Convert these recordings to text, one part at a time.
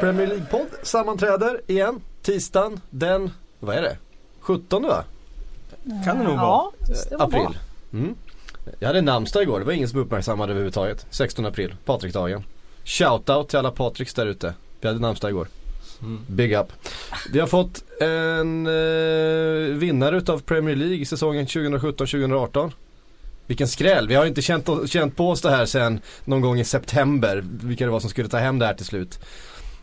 Premier League-podd sammanträder igen tisdagen den, vad är det? 17 va? Kan det nog vara. Ja, det var april. Mm. Jag hade namnsdag igår, det var ingen som uppmärksammade överhuvudtaget. 16 april, Patrik-dagen. Shoutout till alla Patriks där ute. Vi hade namnsdag igår. Mm. Big up. Vi har fått en eh, vinnare utav Premier League säsongen 2017-2018. Vilken skräll. Vi har inte känt, känt på oss det här sen någon gång i september. Vilka det var som skulle ta hem det här till slut.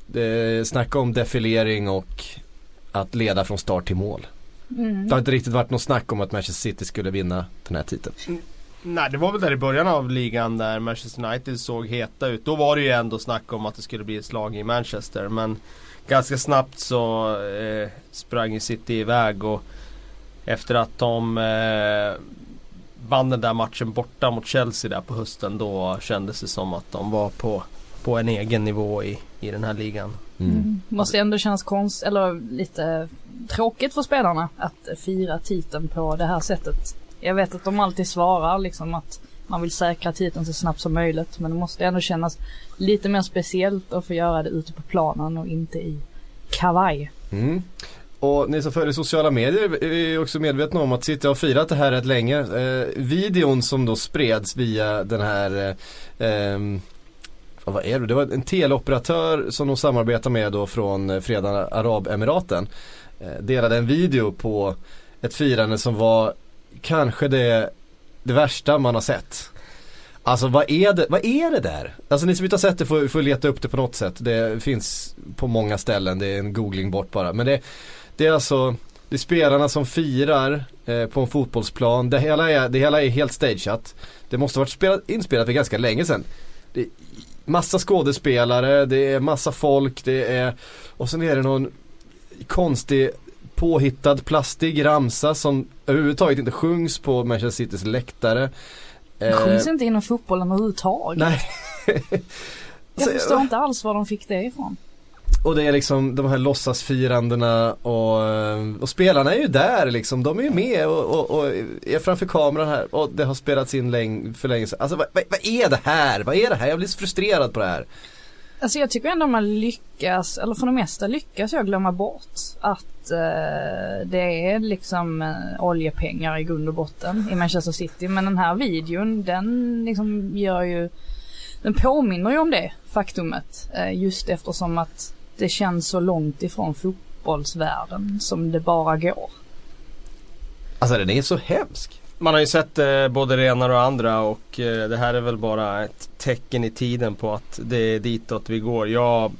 Det, snacka om defilering och att leda från start till mål. Mm. Det har inte riktigt varit något snack om att Manchester City skulle vinna den här titeln. Nej det var väl där i början av ligan där Manchester United såg heta ut. Då var det ju ändå snack om att det skulle bli ett slag i Manchester. Men ganska snabbt så eh, sprang ju City iväg och efter att de eh, vann den där matchen borta mot Chelsea där på hösten då kändes det som att de var på, på en egen nivå i, i den här ligan. Mm. Måste ändå kännas konst, eller lite tråkigt för spelarna att fira titeln på det här sättet. Jag vet att de alltid svarar liksom att man vill säkra titeln så snabbt som möjligt men det måste ändå kännas lite mer speciellt att få göra det ute på planen och inte i kavaj. Mm. Och ni som följer sociala medier är också medvetna om att City har firat det här rätt länge. Eh, videon som då spreds via den här eh, Ja vad är det? Det var en teleoperatör som de samarbetar med då från eh, Förenade Arabemiraten. Eh, delade en video på ett firande som var kanske det, det värsta man har sett. Alltså vad är det, vad är det där? Alltså ni som inte har sett det får, får leta upp det på något sätt. Det finns på många ställen, det är en googling bort bara. Men det, det är alltså, det är spelarna som firar eh, på en fotbollsplan. Det hela, är, det hela är helt stageat. Det måste ha varit spelat, inspelat för ganska länge sedan. Det är massa skådespelare, det är massa folk, det är och sen är det någon konstig påhittad plastig ramsa som överhuvudtaget inte sjungs på Manchester Citys läktare. Det sjungs inte inom fotbollen överhuvudtaget. Nej. Jag förstår inte alls var de fick det ifrån. Och det är liksom de här låtsasfirandena och, eh, och spelarna är ju där liksom. De är ju med och, och, och är framför kameran här och det har spelats in läng för länge sedan. Alltså vad, vad, vad är det här? Vad är det här? Jag blir så frustrerad på det här. Alltså jag tycker ändå man lyckas, eller för det mesta lyckas jag glömma bort att eh, det är liksom eh, oljepengar i grund och botten i Manchester City. Men den här videon den liksom gör ju, den påminner ju om det faktumet. Eh, just eftersom att det känns så långt ifrån fotbollsvärlden som det bara går. Alltså den är så hemsk. Man har ju sett eh, både det ena och det andra och eh, det här är väl bara ett tecken i tiden på att det är ditåt vi går. Jag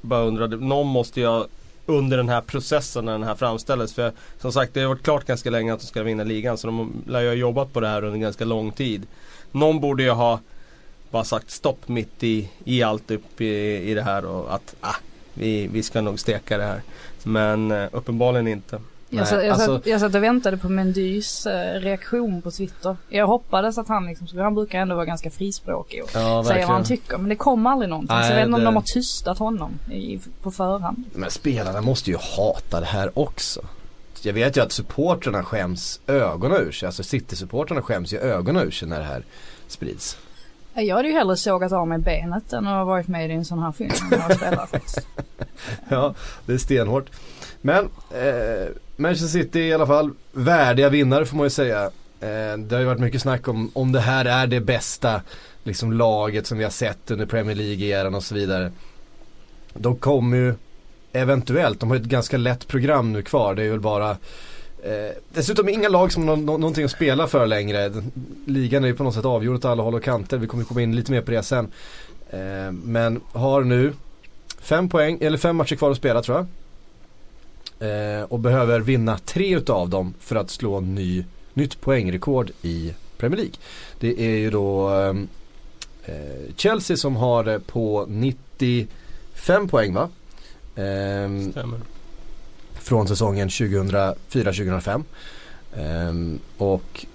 bara undrade, någon måste ju under den här processen när den här framställdes. För som sagt det har varit klart ganska länge att de ska vinna ligan så de lär ju ha jobbat på det här under ganska lång tid. Någon borde ju ha bara sagt stopp mitt i, i allt upp i, i det här och att ah, vi, vi ska nog steka det här. Men eh, uppenbarligen inte. Jag, satt, jag, satt, jag satt och väntade på Mendys eh, reaktion på Twitter. Jag hoppades att han liksom, han brukar ändå vara ganska frispråkig och Ja, säga vad han tycker. Men det kom aldrig någonting. Nej, så jag vet inte om de har tystat honom i, på förhand. Men spelarna måste ju hata det här också. Jag vet ju att supportrarna skäms ögonen ur sig. Alltså City-supportrarna skäms ju ögonen ur sig när det här sprids. Jag hade ju hellre sågat av mig benet än att ha varit med i en sån här film. jag spelar. Ja, det är stenhårt. Men eh, Manchester City i alla fall värdiga vinnare får man ju säga. Eh, det har ju varit mycket snack om om det här är det bästa liksom, laget som vi har sett under Premier League-eran och så vidare. De kommer ju eventuellt, de har ju ett ganska lätt program nu kvar. Det är väl bara eh, Dessutom inga lag som har nå- någonting att spela för längre. Ligan är ju på något sätt avgjord åt alla håll och kanter. Vi kommer komma in lite mer på det sen. Eh, men har nu fem poäng, eller fem matcher kvar att spela tror jag. Eh, och behöver vinna tre utav dem för att slå ny, nytt poängrekord i Premier League. Det är ju då eh, eh Chelsea som har det på 95 poäng va? Eh, Stämmer från säsongen 2004-2005. Ehm, och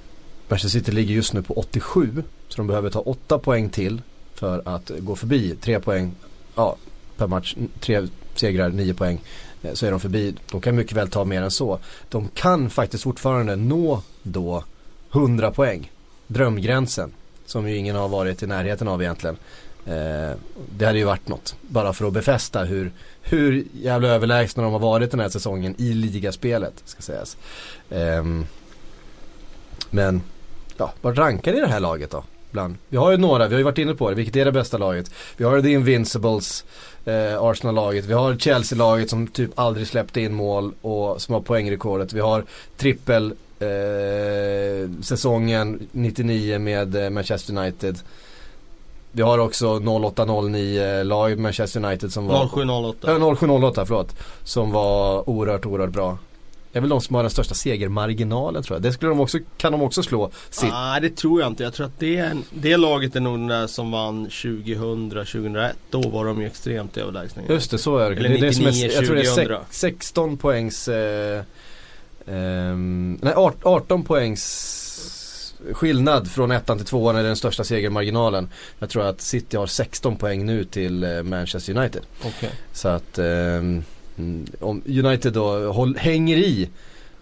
Manchester City ligger just nu på 87. Så de behöver ta 8 poäng till för att gå förbi 3 poäng ja, per match. 3 segrar, 9 poäng. Eh, så är de förbi. De kan mycket väl ta mer än så. De kan faktiskt fortfarande nå då 100 poäng. Drömgränsen. Som ju ingen har varit i närheten av egentligen. Eh, det hade ju varit något. Bara för att befästa hur, hur jävla överlägsna de har varit den här säsongen i ligaspelet. Ska sägas. Um, men, ja, vad rankar ni det här laget då? Bland? Vi har ju några, vi har ju varit inne på det. Vilket är det bästa laget? Vi har The Invincibles, eh, Arsenal-laget. Vi har Chelsea-laget som typ aldrig släppte in mål och som har poängrekordet. Vi har trippel eh, säsongen 99 med eh, Manchester United. Vi har också 08-09 lag Manchester United som var 07-08 äh, 07-08 förlåt. Som var oerhört, oerhört bra. Det är väl de som har den största segermarginalen tror jag. Det skulle de också, kan de också slå. Nej ah, det tror jag inte. Jag tror att det, det laget är nog det som vann 2000-2001. Då var de ju extremt överlägsna. Just det, så är det. Eller 99, det, är, jag tror det är 16 poängs eh, Um, nej 18 poängs skillnad från ettan till tvåan är den största segermarginalen. Jag tror att City har 16 poäng nu till uh, Manchester United. Okay. Så att um, om United då håll, hänger i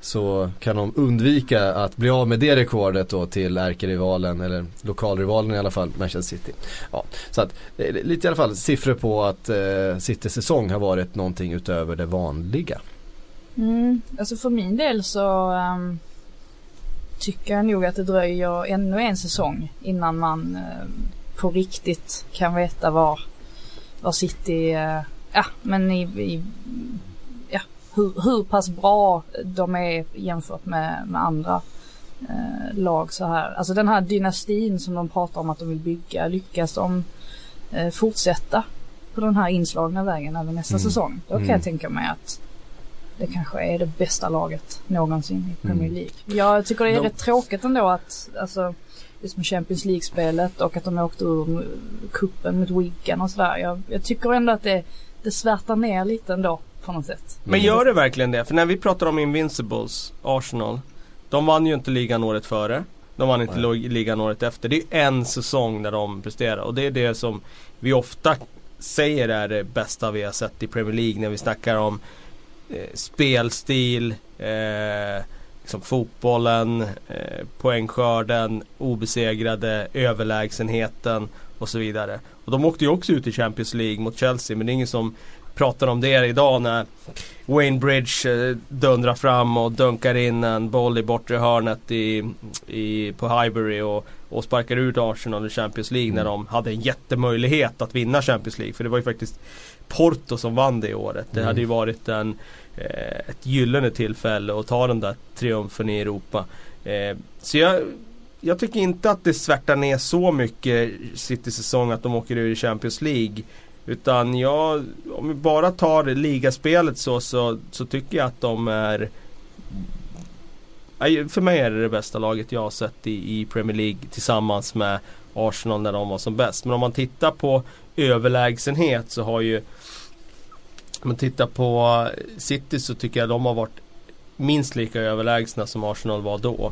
så kan de undvika att bli av med det rekordet då till ärkerivalen eller lokalrivalen i alla fall, Manchester City. Ja, så att lite i alla fall siffror på att uh, Citys säsong har varit någonting utöver det vanliga. Mm, alltså för min del så um, tycker jag nog att det dröjer ännu en säsong innan man uh, på riktigt kan veta var, var City, uh, ja men i, i ja, hur, hur pass bra de är jämfört med, med andra uh, lag så här. Alltså den här dynastin som de pratar om att de vill bygga, lyckas de fortsätta på den här inslagna vägen över nästa mm. säsong. Då kan mm. jag tänka mig att det kanske är det bästa laget någonsin i Premier mm. League. Mm. Jag tycker det är de... rätt tråkigt ändå att, alltså, just med Champions League-spelet och att de åkte ur kuppen mot Wigan och sådär. Jag, jag tycker ändå att det, det svärtar ner lite ändå på något sätt. Men gör det verkligen det? För när vi pratar om Invincibles, Arsenal. De vann ju inte ligan året före. De vann inte Nej. ligan året efter. Det är en säsong där de presterar och det är det som vi ofta säger är det bästa vi har sett i Premier League när vi snackar om spelstil, eh, liksom fotbollen, eh, poängskörden, obesegrade, överlägsenheten och så vidare. Och de åkte ju också ut i Champions League mot Chelsea men det är ingen som pratar om det idag när Wayne Bridge eh, dundrar fram och dunkar in en boll i bortre hörnet i, i, på Highbury och, och sparkar ut Arsenal i Champions League mm. när de hade en jättemöjlighet att vinna Champions League. För det var ju faktiskt Porto som vann det året. Det mm. hade ju varit en, eh, ett gyllene tillfälle att ta den där triumfen i Europa. Eh, så jag, jag tycker inte att det svärtar ner så mycket City säsong att de åker ur i Champions League. Utan jag, om vi bara tar ligaspelet så, så, så tycker jag att de är för mig är det det bästa laget jag har sett i, i Premier League tillsammans med Arsenal när de var som bäst. Men om man tittar på överlägsenhet så har ju om man tittar på City så tycker jag de har varit minst lika överlägsna som Arsenal var då.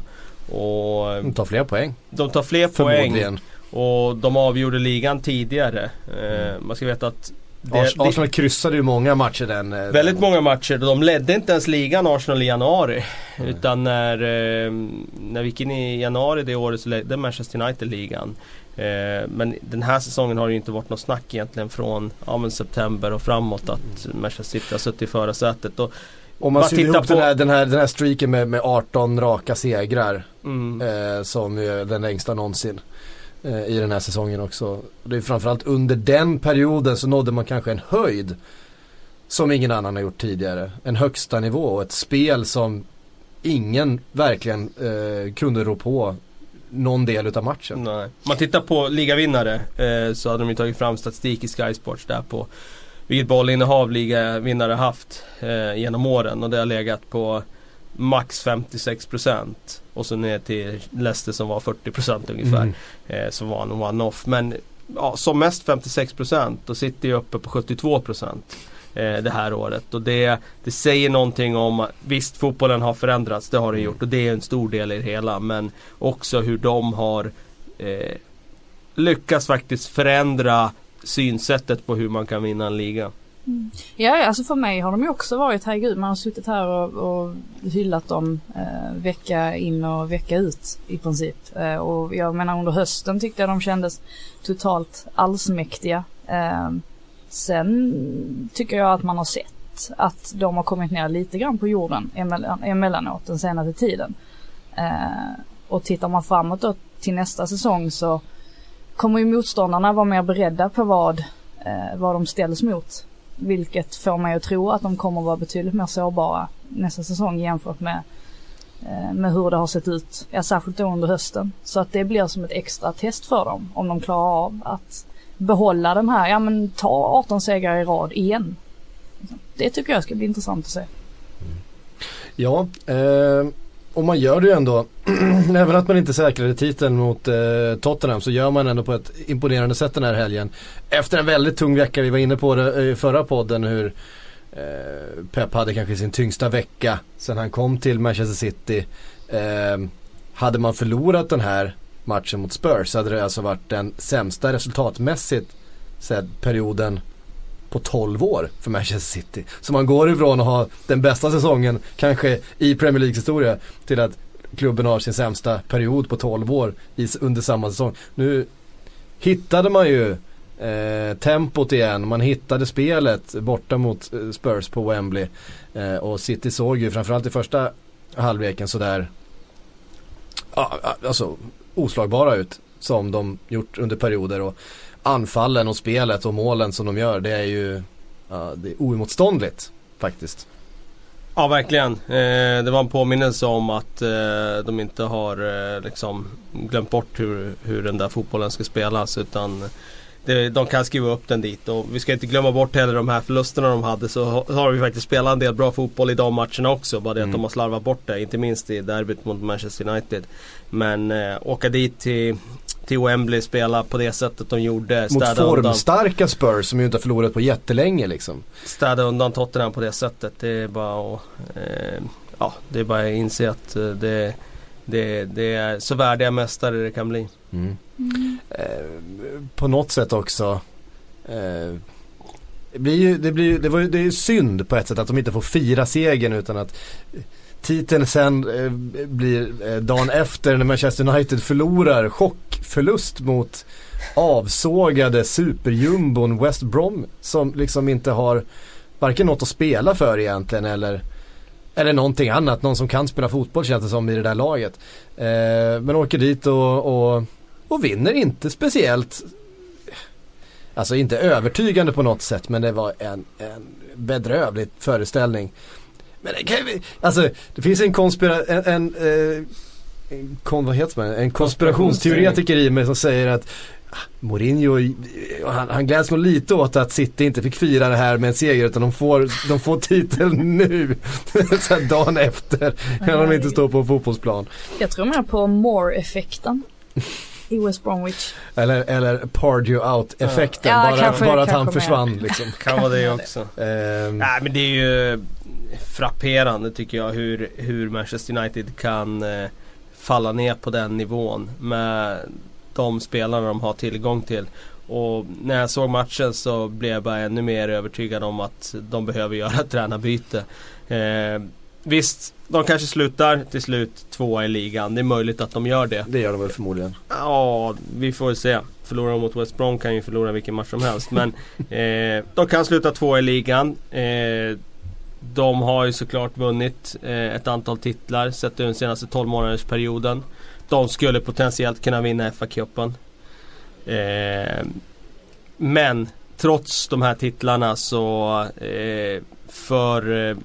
Och de tar fler poäng. De tar fler poäng. Och de avgjorde ligan tidigare. Mm. man ska veta att det, Arsenal kryssade ju många matcher den. Eh, väldigt den. många matcher. De ledde inte ens ligan Arsenal i januari. Mm. Utan när, eh, när vi gick in i januari det året så ledde Manchester United ligan. Eh, men den här säsongen har det ju inte varit något snack egentligen från ja, september och framåt att Manchester City har suttit i förarsätet. Och om man ser ihop på... den, här, den, här, den här streaken med, med 18 raka segrar. Mm. Eh, som är den längsta någonsin. Eh, I den här säsongen också. Det är framförallt under den perioden så nådde man kanske en höjd. Som ingen annan har gjort tidigare. En högsta nivå och ett spel som ingen verkligen eh, kunde rå på någon del utav matchen. Nej. Man tittar på ligavinnare eh, så hade de ju tagit fram statistik i Sky Sports där på vilket bollinnehav ligavinnare haft eh, genom åren och det har legat på max 56% och så ner till Leicester som var 40% ungefär. Mm. Eh, som var en one-off. Men ja, som mest 56% och City är uppe på 72% eh, det här året. Och det, det säger någonting om, visst fotbollen har förändrats, det har den gjort och det är en stor del i det hela. Men också hur de har eh, lyckats faktiskt förändra synsättet på hur man kan vinna en liga. Mm. Ja, alltså för mig har de ju också varit, herregud, man har suttit här och, och hyllat dem eh, vecka in och vecka ut i princip. Eh, och jag menar under hösten tyckte jag de kändes totalt allsmäktiga. Eh, sen tycker jag att man har sett att de har kommit ner lite grann på jorden emellan, emellanåt den senaste tiden. Eh, och tittar man framåt då till nästa säsong så kommer ju motståndarna vara mer beredda på vad, eh, vad de ställs mot. Vilket får mig att tro att de kommer vara betydligt mer sårbara nästa säsong jämfört med, eh, med hur det har sett ut, ja, särskilt då under hösten. Så att det blir som ett extra test för dem om de klarar av att behålla den här, ja men ta 18 segrar i rad igen. Det tycker jag ska bli intressant att se. Ja, eh, och man gör det ju ändå, även att man inte säkrade titeln mot eh, Tottenham så gör man ändå på ett imponerande sätt den här helgen. Efter en väldigt tung vecka, vi var inne på det eh, i förra podden hur eh, Pep hade kanske sin tyngsta vecka sen han kom till Manchester City. Eh, hade man förlorat den här matchen mot Spurs så hade det alltså varit den sämsta resultatmässigt sedd perioden på 12 år för Manchester City. Så man går ifrån att ha den bästa säsongen kanske i Premier Leagues historia till att klubben har sin sämsta period på 12 år i, under samma säsong. Nu hittade man ju eh, tempot igen, man hittade spelet borta mot eh, Spurs på Wembley. Eh, och City såg ju framförallt i första halvleken sådär, ah, alltså oslagbara ut som de gjort under perioder. Och anfallen och spelet och målen som de gör det är ju ja, det är oemotståndligt faktiskt. Ja verkligen. Eh, det var en påminnelse om att eh, de inte har eh, liksom glömt bort hur, hur den där fotbollen ska spelas utan det, de kan skriva upp den dit och vi ska inte glömma bort heller de här förlusterna de hade så har vi faktiskt spelat en del bra fotboll i de matcherna också. Bara det mm. att de har slarvat bort det. Inte minst i derbyt mot Manchester United. Men eh, åka dit till till Wembley spela på det sättet de gjorde. Mot formstarka Spurs som ju inte har förlorat på jättelänge liksom. Städa undan Tottenham på det sättet. Det är bara att, eh, ja, det är bara att inse att eh, det, det, det är så värdiga mästare det kan bli. Mm. Mm. Eh, på något sätt också eh, det blir ju, det blir, det var ju, det är synd på ett sätt att de inte får fira segern utan att titeln sen eh, blir eh, dagen efter när Manchester United förlorar chockförlust mot avsågade superjumbon West Brom som liksom inte har varken något att spela för egentligen eller eller någonting annat, någon som kan spela fotboll känns det som i det där laget. Eh, men åker dit och, och, och vinner inte speciellt Alltså inte övertygande på något sätt men det var en, en bedrövlig föreställning. Men det kan vi, alltså det finns en konspira, en, en, eh, en, kon, vad heter man? en konspirationsteoretiker i mig som säger att ah, Mourinho, han, han gläds nog lite åt att City inte fick fira det här med en seger utan de får, de får titeln nu. så dagen efter. När de inte står på en fotbollsplan. Jag tror mer på Moore-effekten. I West Bromwich. Eller, eller Pardew out-effekten. Ja. bara, kanske, bara att han försvann liksom. Kan vara det också. um, Nej men det är ju frapperande tycker jag hur, hur Manchester United kan eh, falla ner på den nivån med de spelarna de har tillgång till. Och när jag såg matchen så blev jag bara ännu mer övertygad om att de behöver göra ett tränarbyte. Eh, visst, de kanske slutar till slut tvåa i ligan. Det är möjligt att de gör det. Det gör de väl förmodligen. Ja, vi får se. Förlorar de mot West Brom kan ju förlora vilken match som helst. Men eh, de kan sluta tvåa i ligan. Eh, de har ju såklart vunnit eh, ett antal titlar sett den senaste 12 månaders perioden. De skulle potentiellt kunna vinna FA-cupen. Eh, men trots de här titlarna så eh, för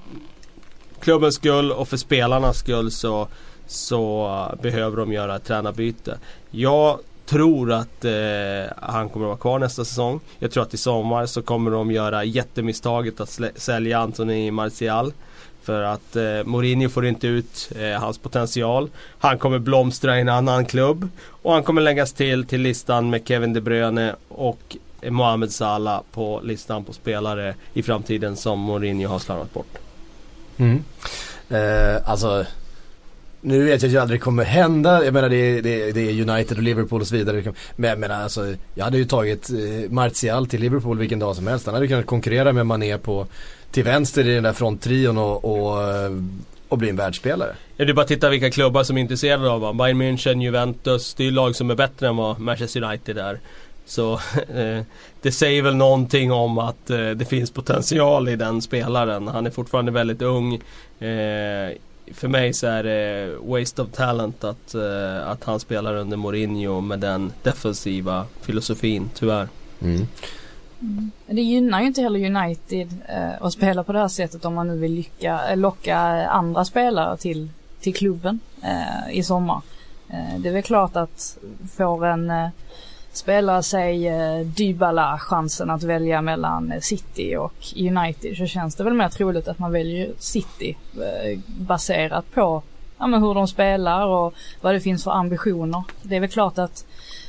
klubbens skull och för spelarnas skull så, så behöver de göra ett tränarbyte. Jag tror att eh, han kommer att vara kvar nästa säsong. Jag tror att i sommar så kommer de göra jättemisstaget att sälja Anthony Martial. För att eh, Mourinho får inte ut eh, hans potential. Han kommer blomstra i en annan klubb. Och han kommer läggas till till listan med Kevin De Bruyne och Mohamed Salah på listan på spelare i framtiden som Mourinho har slarvat bort. Mm. Eh, alltså nu vet jag att det aldrig kommer hända, jag menar det är, det, är, det är United och Liverpool och så vidare. Men jag menar alltså, jag hade ju tagit eh, Martial till Liverpool vilken dag som helst. Han hade kunnat konkurrera med Mané på, till vänster i den där fronttrion och, och, eh, och bli en världsspelare. Ja, det är bara att titta vilka klubbar som är intresserade av honom. Bayern München, Juventus, det är lag som är bättre än vad Manchester United är. Så eh, det säger väl någonting om att eh, det finns potential i den spelaren. Han är fortfarande väldigt ung. Eh, för mig så är det waste of talent att, uh, att han spelar under Mourinho med den defensiva filosofin, tyvärr. Mm. Mm. Det gynnar ju inte heller United uh, att spela på det här sättet om man nu vill lycka, locka andra spelare till, till klubben uh, i sommar. det är väl klart att får en spelar sig eh, Dybala chansen att välja mellan eh, City och United så känns det väl mer troligt att man väljer City eh, baserat på ja, men hur de spelar och vad det finns för ambitioner. Det är väl klart att,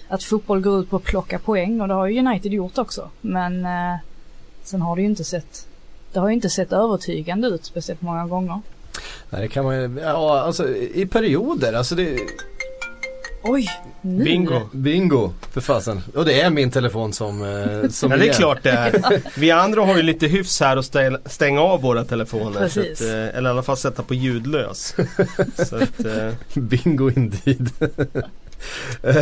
att fotboll går ut på att plocka poäng och det har ju United gjort också. Men eh, sen har det ju inte sett, det har ju inte sett övertygande ut speciellt många gånger. Nej det kan man ju, ja alltså i perioder, alltså det Oj! Nu. Bingo! Bingo, för fasen. Och det är min telefon som, eh, som Ja det är klart det är. Vi andra har ju lite hyfs här att stänga av våra telefoner. Precis. Att, eh, eller i alla fall sätta på ljudlös. så att, eh. Bingo indeed. Eh,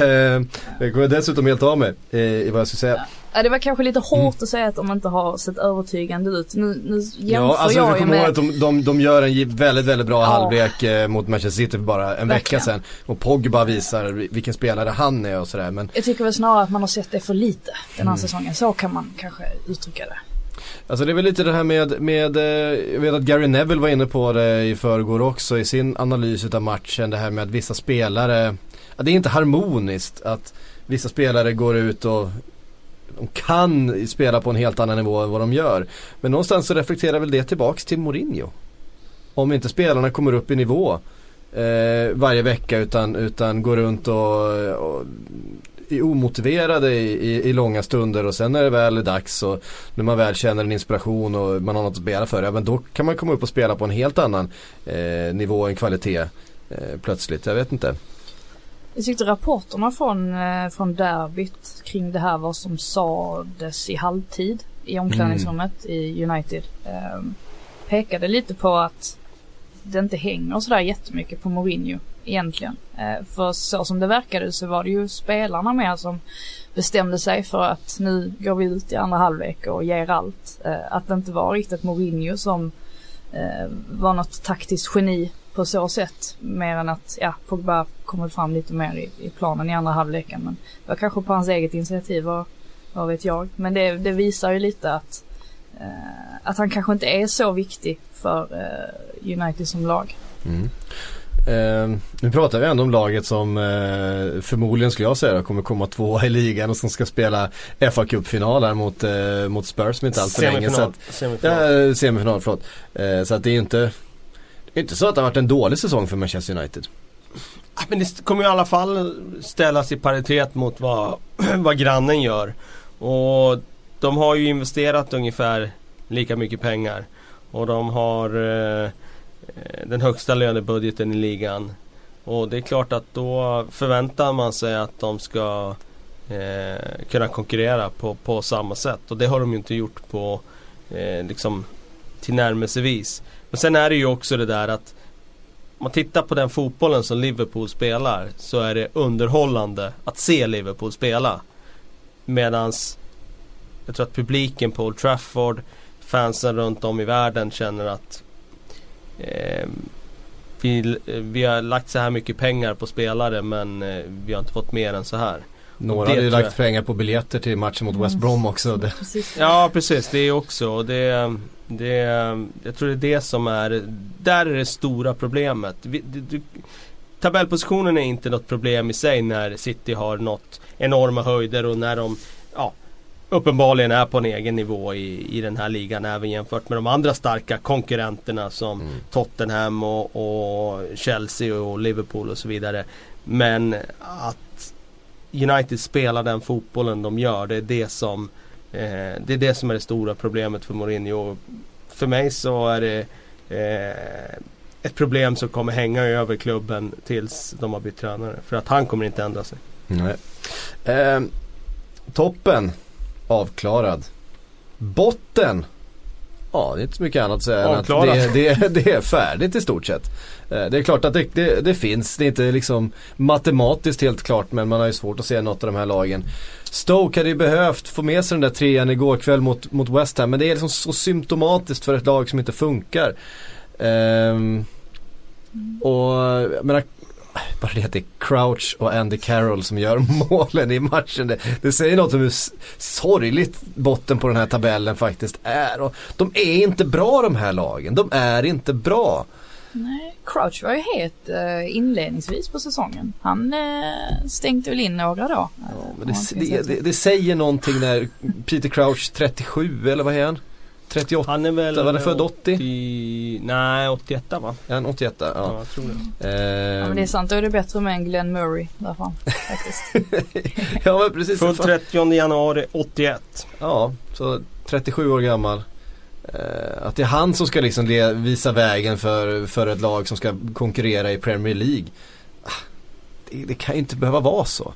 jag går dessutom helt av mig eh, i vad jag ska säga. Ja, det var kanske lite hårt mm. att säga att de inte har sett övertygande ut. Nu, nu jämför ja, alltså, jag ju med... Att de, de, de gör en väldigt, väldigt bra ja. halvlek eh, mot Manchester City för bara en vecka sedan. Och Pogba visar vilken spelare han är och sådär. Men... Jag tycker väl snarare att man har sett det för lite den här mm. säsongen. Så kan man kanske uttrycka det. Alltså det är väl lite det här med, med eh, jag vet att Gary Neville var inne på det i förrgår också i sin analys av matchen. Det här med att vissa spelare, det är inte harmoniskt att vissa spelare går ut och de kan spela på en helt annan nivå än vad de gör. Men någonstans så reflekterar väl det tillbaks till Mourinho. Om inte spelarna kommer upp i nivå eh, varje vecka utan, utan går runt och, och är omotiverade i, i, i, långa stunder och sen när det väl är dags och när man väl känner en inspiration och man har något att spela för, ja men då kan man komma upp och spela på en helt annan eh, nivå, en kvalitet eh, plötsligt. Jag vet inte. Jag tyckte rapporterna från, eh, från derbyt kring det här vad som sades i halvtid i omklädningsrummet mm. i United eh, pekade lite på att det inte hänger sådär jättemycket på Mourinho egentligen. Eh, för så som det verkade så var det ju spelarna mer som bestämde sig för att nu går vi ut i andra halvlek och ger allt. Eh, att det inte var riktigt Mourinho som eh, var något taktiskt geni på så sätt. Mer än att, ja, Pogba kommer fram lite mer i, i planen i andra halvleken. Men det var kanske på hans eget initiativ, vad, vad vet jag. Men det, det visar ju lite att, eh, att han kanske inte är så viktig för eh, United som lag. Mm. Eh, nu pratar vi ändå om laget som eh, förmodligen skulle jag säga kommer komma tvåa i ligan och som ska spela fa Cup-final mot, eh, mot Spurs med inte allt för länge. Så att, semifinal. semifinal, förlåt. Eh, så att det är inte det är inte så att det har varit en dålig säsong för Manchester United. Men det kommer i alla fall ställas i paritet mot vad, vad grannen gör. Och de har ju investerat ungefär lika mycket pengar. Och de har eh, den högsta lönebudgeten i ligan. Och det är klart att då förväntar man sig att de ska eh, kunna konkurrera på, på samma sätt. Och det har de ju inte gjort på eh, liksom tillnärmelsevis. Men sen är det ju också det där att om man tittar på den fotbollen som Liverpool spelar så är det underhållande att se Liverpool spela. Medans jag tror att publiken på Old Trafford, fansen runt om i världen känner att eh, vi, vi har lagt så här mycket pengar på spelare men eh, vi har inte fått mer än så här. Några hade ju lagt pengar på biljetter till matchen mot West Brom också. Mm. Ja precis, det är också. Och det, det, jag tror det är det som är, där är det stora problemet. Vi, du, tabellpositionen är inte något problem i sig när City har nått enorma höjder och när de ja, uppenbarligen är på en egen nivå i, i den här ligan även jämfört med de andra starka konkurrenterna som mm. Tottenham och, och, Chelsea och Liverpool och så vidare. Men att United spelar den fotbollen de gör, det är det som Eh, det är det som är det stora problemet för Mourinho. För mig så är det eh, ett problem som kommer hänga över klubben tills de har bytt tränare. För att han kommer inte ändra sig. Nej. Eh, toppen avklarad. Botten Ja, det är inte så mycket annat att säga än att det, det, det, är färdigt i stort sett. Eh, det är klart att det, det, det, finns, det är inte liksom matematiskt helt klart men man har ju svårt att se något av de här lagen. Stoke hade ju behövt få med sig den där trean igår kväll mot, mot West Ham men det är liksom så symptomatiskt för ett lag som inte funkar. Um, och jag menar, bara det att det är Crouch och Andy Carroll som gör målen i matchen. Det, det säger något om hur sorgligt botten på den här tabellen faktiskt är. Och de är inte bra de här lagen. De är inte bra. Nej, Crouch var ju het uh, inledningsvis på säsongen. Han uh, stänkte väl in några då. Ja, det, det, det, säger någonting när Peter Crouch 37 eller vad är han? 38? Han är väl var det född 80? 80? Nej 81 va? Ja, en 81 ja. ja jag tror det. Eh, ja, men det är sant, då är det bättre med en Glenn Murray därför faktiskt. ja men precis. Född 30 januari 81. Ja, så 37 år gammal. Eh, att det är han som ska liksom visa vägen för, för ett lag som ska konkurrera i Premier League. Ah, det, det kan ju inte behöva vara så.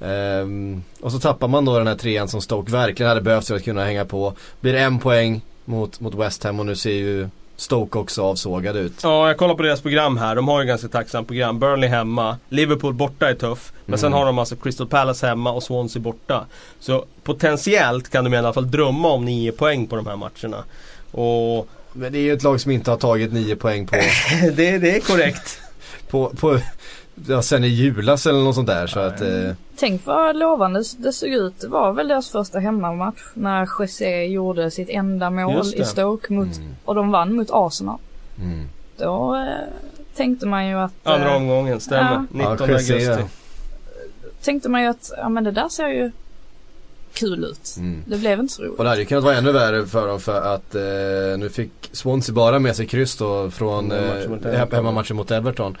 Um, och så tappar man då den här trean som Stoke verkligen hade behövt för att kunna hänga på. Blir en poäng mot, mot West Ham och nu ser ju Stoke också avsågad ut. Ja, jag kollar på deras program här. De har ju ganska tacksamt program. Burnley hemma, Liverpool borta är tuff. Men mm. sen har de alltså Crystal Palace hemma och Swansea borta. Så potentiellt kan de i alla fall drömma om nio poäng på de här matcherna. Och... Men det är ju ett lag som inte har tagit nio poäng på... det, det är korrekt. på, på ja, sen i julas eller något sånt där. Så att, eh. Tänk vad lovande det såg ut. Det var väl deras första hemmamatch när José gjorde sitt enda mål i Stoke mot, mm. och de vann mot Arsenal. Mm. Då eh, tänkte man ju att... Andra eh, omgången, stämmer. Ja. 19 ja, augusti. Ja. Tänkte man ju att, ja men det där ser ju kul ut. Mm. Det blev inte så roligt. Och det hade ju kunnat vara ännu värre för dem för att eh, nu fick Swansea bara med sig kryss då från eh, hemmamatchen mot Everton.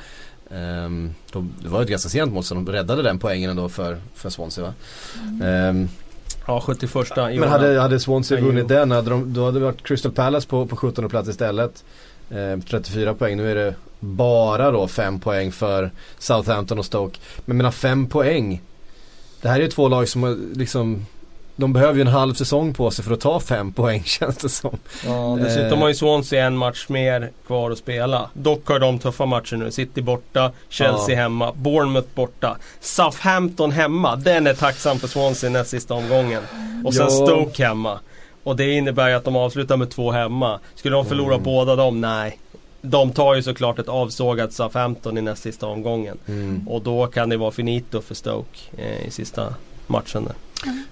Um, de, det var ett ganska sent mål så de räddade den poängen ändå för, för Swansea va? Mm. Um, ja 71 Men hade, hade Swansea vunnit den hade de, då hade det varit Crystal Palace på, på 17 plats istället. Um, 34 poäng, nu är det bara då 5 poäng för Southampton och Stoke. Men mina 5 poäng. Det här är ju två lag som liksom de behöver ju en halv säsong på sig för att ta fem poäng känns det som. Ja, dessutom har ju Swansea en match mer kvar att spela. Dock har de tuffa matcher nu. City borta, Chelsea ja. hemma, Bournemouth borta. Southampton hemma. Den är tacksam för Swansea näst sista omgången. Och sen ja. Stoke hemma. Och det innebär ju att de avslutar med två hemma. Skulle de förlora mm. båda dem? Nej. De tar ju såklart ett avsågat Southampton i näst sista omgången. Mm. Och då kan det vara finito för Stoke eh, i sista matchen där.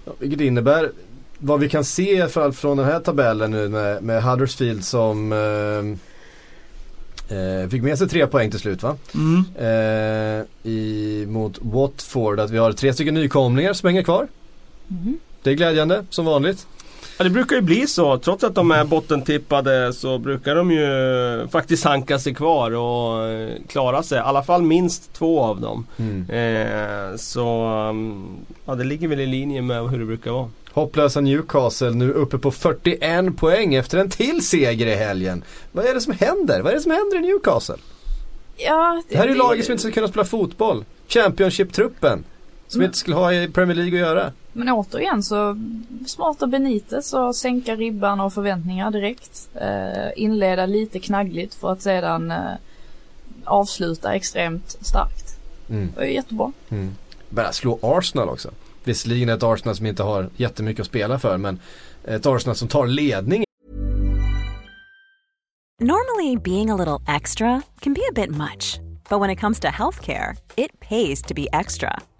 Ja, vilket innebär vad vi kan se för, från den här tabellen nu med, med Huddersfield som eh, eh, fick med sig tre poäng till slut va? Mm. Eh, i, mot Watford att vi har tre stycken nykomlingar som hänger kvar. Mm. Det är glädjande som vanligt. Ja, det brukar ju bli så. Trots att de är bottentippade så brukar de ju faktiskt hanka sig kvar och eh, klara sig. I alla fall minst två av dem. Mm. Eh, så mm, ja, det ligger väl i linje med hur det brukar vara. Hopplösa Newcastle nu uppe på 41 poäng efter en till seger i helgen. Vad är det som händer? Vad är det som händer i Newcastle? Ja, det, det här är ju laget som inte ska kunna spela fotboll. Championship-truppen. Som inte skulle ha i Premier League att göra. Men återigen så smarta Benitez att sänka ribban och förväntningar direkt. Eh, inleda lite knaggligt för att sedan eh, avsluta extremt starkt. Mm. Det är jättebra. Mm. Bara slå Arsenal också. Visserligen ett Arsenal som inte har jättemycket att spela för men ett Arsenal som tar ledning. Normally being a little extra can be a bit much. But when it comes to healthcare, it pays to be extra.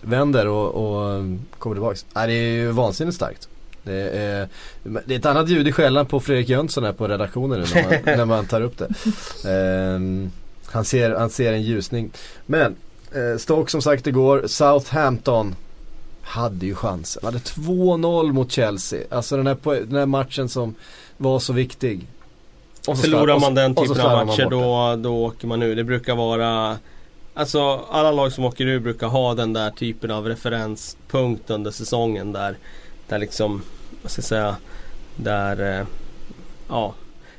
Vänder och, och kommer tillbaks. Nej, det är ju vansinnigt starkt. Det är, det är ett annat ljud i skällan på Fredrik Jönsson här på redaktionen nu när man, när man tar upp det. Um, Han ser, han ser en ljusning. Men eh, Stoke som sagt igår, Southampton hade ju chansen. Hade 2-0 mot Chelsea. Alltså den här, den här matchen som var så viktig. Och så Förlorar man den typen av matcher då, då åker man ur. Det brukar vara Alltså alla lag som åker ur brukar ha den där typen av referenspunkt under säsongen där Där liksom, vad ska jag säga Där, eh, ja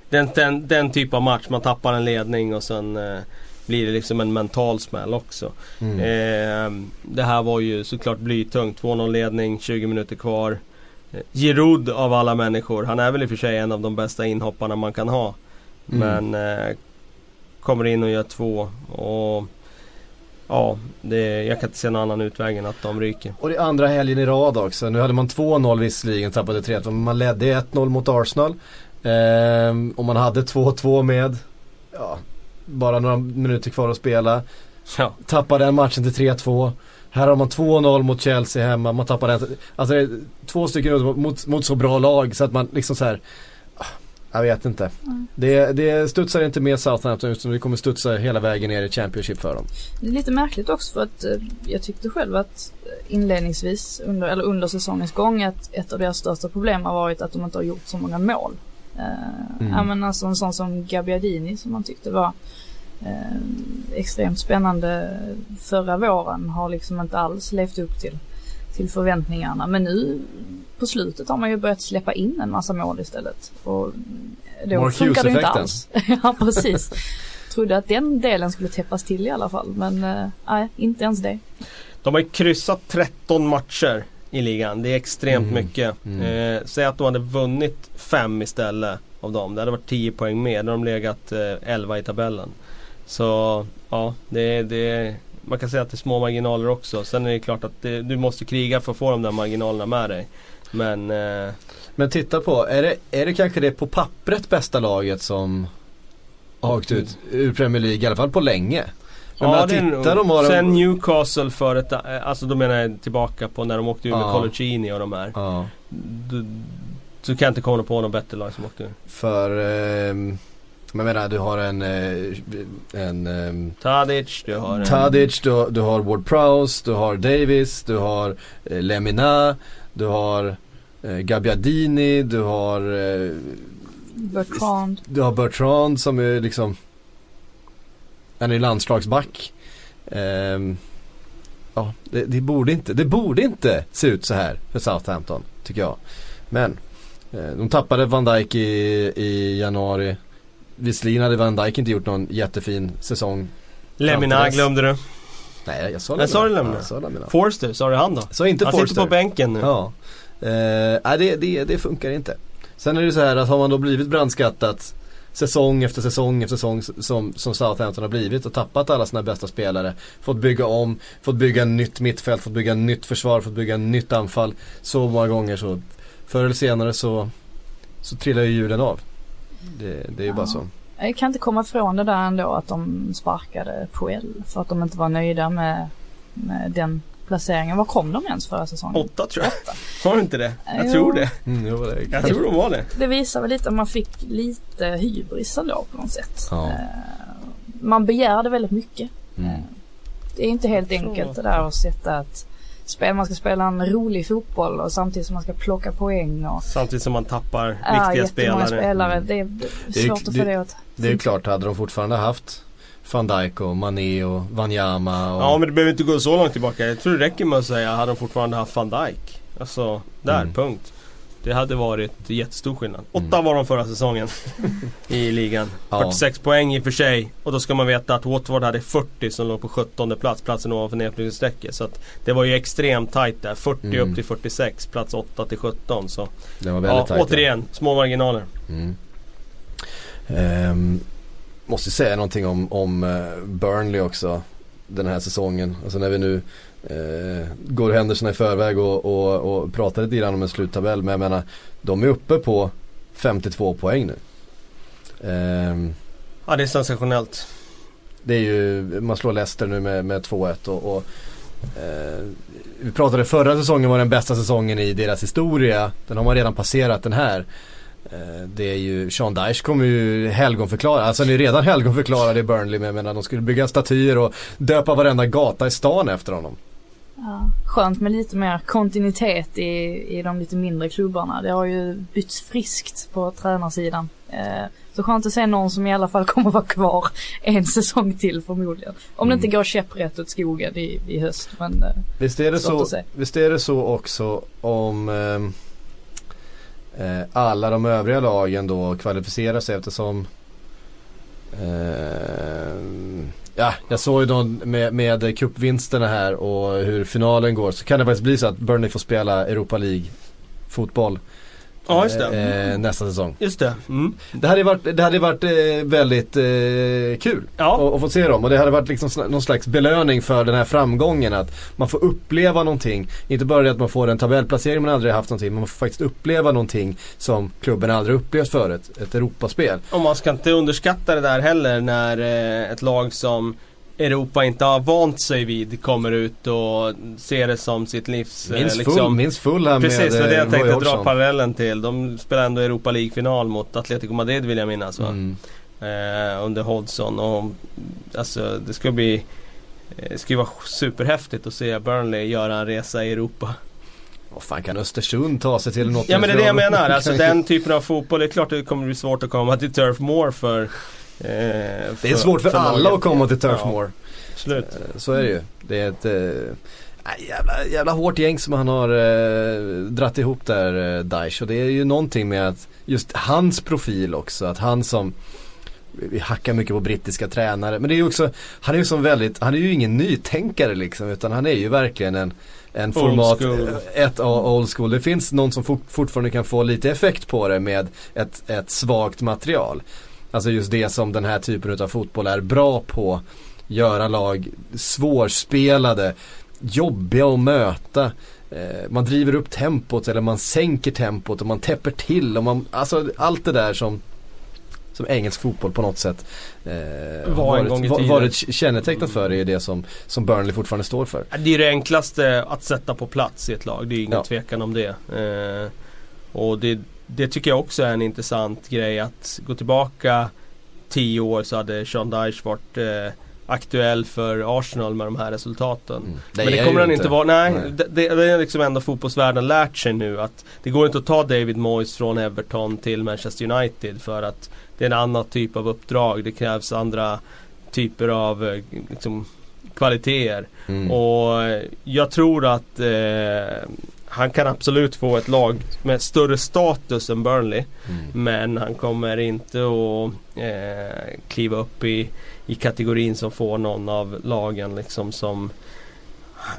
den, den, den typ av match, man tappar en ledning och sen eh, blir det liksom en mental smäll också. Mm. Eh, det här var ju såklart blytungt. 2-0 ledning, 20 minuter kvar. Giroud av alla människor, han är väl i och för sig en av de bästa inhopparna man kan ha. Mm. Men eh, kommer in och gör två. Och Ja, det, jag kan inte se någon annan utväg än att de ryker. Och det är andra helgen i rad också. Nu hade man 2-0 visserligen, tappade 3-1. Men man ledde 1-0 mot Arsenal. Ehm, och man hade 2-2 med. Ja, bara några minuter kvar att spela. Ja. Tappade den matchen till 3-2. Här har man 2-0 mot Chelsea hemma, man tappar den. Alltså det är två stycken mot, mot så bra lag så att man liksom så här. Jag vet inte. Mm. Det, det studsar inte med Southampton utan det kommer studsa hela vägen ner i Championship för dem. Det är lite märkligt också för att eh, jag tyckte själv att inledningsvis under, eller under säsongens gång att ett av deras största problem har varit att de inte har gjort så många mål. Uh, mm. Ja men alltså en sån som Gabbiadini som man tyckte var uh, extremt spännande förra våren har liksom inte alls levt upp till, till förväntningarna. Men nu på slutet har man ju börjat släppa in en massa mål istället. Och då Mark funkar det inte alls. ja precis. Trodde att den delen skulle täppas till i alla fall men uh, nej, inte ens det. De har ju kryssat 13 matcher i ligan. Det är extremt mm. mycket. Mm. Eh, säg att de hade vunnit fem istället av dem. Det hade varit 10 poäng mer. Då hade de legat eh, 11 i tabellen. Så ja, det, det, man kan säga att det är små marginaler också. Sen är det klart att det, du måste kriga för att få de där marginalerna med dig. Men, eh, Men titta på, är det, är det kanske det på pappret bästa laget som har åkt ut ur Premier League, i alla fall på länge? Men ja, titta, de har Sen Newcastle för ett, alltså då menar jag tillbaka på när de åkte ur ja. med Coloccini och de här. Ja. Du, du kan inte komma på något bättre lag som åkte ur. För, eh, jag menar du har en, eh, en eh, Tadic, du har Tadic, du, du har Ward Prowse, du har Davis, du har eh, Lemina, du har eh, Gabbiadini, du har eh, Bertrand. Du har Bertrand som är liksom han är landslagsback. Um, ja, det, det, borde inte, det borde inte se ut så här för Southampton, tycker jag. Men eh, de tappade Van Dijk i, i januari. Visserligen hade Van Dijk inte gjort någon jättefin säsong. Lemina glömde du. Nej, jag sa Lemina. Jag sa Lemina. Ja, sa Lemina. Forster, sa du han då? Så inte han Forster. sitter på bänken nu. Ja. Eh, nej, det, det, det funkar inte. Sen är det så här att har man då blivit brandskattat säsong efter säsong efter säsong som, som Southampton har blivit och tappat alla sina bästa spelare. Fått bygga om, fått bygga nytt mittfält, fått bygga nytt försvar, fått bygga nytt anfall. Så många gånger så förr eller senare så, så trillar ju hjulen av. Det, det är ju ja. bara så. Jag kan inte komma ifrån det där ändå att de sparkade Puel för att de inte var nöjda med, med den placeringen. Var kom de ens förra säsongen? Åtta tror jag. Var det inte det? Jag jo. tror det. Mm, jo, det jag tror de var det. Det visar väl lite att man fick lite hybris ändå på något sätt. Ja. Eh, man begärde väldigt mycket. Mm. Eh, det är inte helt enkelt det där att sätta att spel, man ska spela en rolig fotboll och samtidigt som man ska plocka poäng. Och, samtidigt som man tappar ja, viktiga spelare. spelare. Mm. Det, är, det är svårt det, att få det att Det är klart, hade de fortfarande haft van Dijk och Mané och Wanyama och... Ja men det behöver inte gå så långt tillbaka. Jag tror det räcker med att säga hade de fortfarande haft van Dijk. Alltså där, mm. punkt. Det hade varit jättestor skillnad. Åtta mm. var de förra säsongen i ligan. Ja. 46 poäng i och för sig. Och då ska man veta att Watford hade 40 som låg på 17 plats. Platsen ovanför nedflyttningsstrecket. Så att det var ju extremt tajt där. 40 mm. upp till 46. Plats 8 till 17. Så det var väldigt ja, tajt, återigen, ja. små marginaler. Mm. Um, måste säga någonting om, om uh, Burnley också. Den här säsongen. Alltså när vi nu uh, går händelserna i förväg och, och, och pratar lite grann om en sluttabell. Men jag menar, de är uppe på 52 poäng nu. Um, ja det är sensationellt. Det är ju, man slår Leicester nu med, med 2-1 och, och uh, vi pratade förra säsongen var den bästa säsongen i deras historia. Den har man redan passerat den här. Eh, det är ju, Sean Dyche kommer ju helgonförklara, alltså han är redan helgonförklarad i Burnley men jag menar de skulle bygga statyer och döpa varenda gata i stan efter honom. Ja, skönt med lite mer kontinuitet i, i de lite mindre klubbarna. Det har ju bytts friskt på tränarsidan. Eh, så skönt att se någon som i alla fall kommer vara kvar en säsong till förmodligen. Om Mm. det inte går käpprätt åt skogen i, i höst. Men eh, Visst är det, så, visst är det så också om ehm, eh, alla de övriga lagen då kvalificerar sig eftersom ehm, Ja, jag såg ju någon med, med cupvinsterna här och hur finalen går. Så kan det faktiskt bli så att Burnley får spela Europa League fotboll. Ja, just det. eh, nästa säsong. Just det. Mm. Det hade varit, det hade varit eh, väldigt kul Ja. att, få se dem och det hade varit liksom någon slags belöning för den här framgången att man får uppleva någonting. Inte bara det att man får en tabellplacering man aldrig haft någonting men man får faktiskt uppleva någonting som klubben aldrig upplevt förut. Ett Europaspel. Och man ska inte underskatta det där heller när ett lag som Europa inte har vant sig vid kommer ut och ser det som sitt livs... eh, Minst full, liksom, minst full här Precis, med det var det eh, jag tänkte dra parallellen till. De spelar ändå Europa League-final mot Atletico Madrid vill jag minnas va? Mm. Eh, under Hodgson och alltså det ska bli eh, det ska ju vara superhäftigt att se Burnley göra en resa i Europa. Vad fan kan Östersund ta sig till något Ja men det är det jag menar. Alltså den typen av fotboll. Det är klart det kommer bli svårt att komma till Turf Moor för... Eh, Det är svårt för, alla laget. att komma till Turf Ja. Slut. Eh, Så är det ju. Det är ett nej, jävla, jävla hårt gäng som han har eh, dratt ihop där, eh, Daesh. Och det är ju någonting med att just hans profil också. Att han som vi hackar mycket på brittiska tränare. Men det är ju också, han är ju som väldigt, han är ju ingen nytänkare liksom. Utan han är ju verkligen en, en format, ett old school. Det finns någon som fort, fortfarande kan få lite effekt på det med ett, ett svagt material. Alltså just det som den här typen av fotboll är bra på. Göra lag svårspelade, jobbiga att möta. Eh, man driver upp tempot eller man sänker tempot och man täpper till. Och man, alltså allt det där som som engelsk fotboll på något sätt eh, Var har en varit, gång i va- tiden. varit kännetecknat för är det som, som Burnley fortfarande står för. Det är det enklaste att sätta på plats i ett lag. Det är ingen Ja. tvekan om det. Eh, och det, det tycker jag också är en intressant grej att gå tillbaka tio år så hade Sean Dyche varit eh, aktuell för Arsenal med de här resultaten. Mm. Men det kommer han inte vara. Nej, Nej. Det, det, det är liksom ändå fotbollsvärlden lärt sig nu att det går inte att ta David Moyes från Everton till Manchester United för att det är en annan typ av uppdrag. Det krävs andra typer av eh, liksom, kvaliteter. Mm. Och jag tror att eh, han kan absolut få ett lag med större status än Burnley. Mm. Men han kommer inte att eh, kliva upp i, i kategorin som får någon av lagen liksom som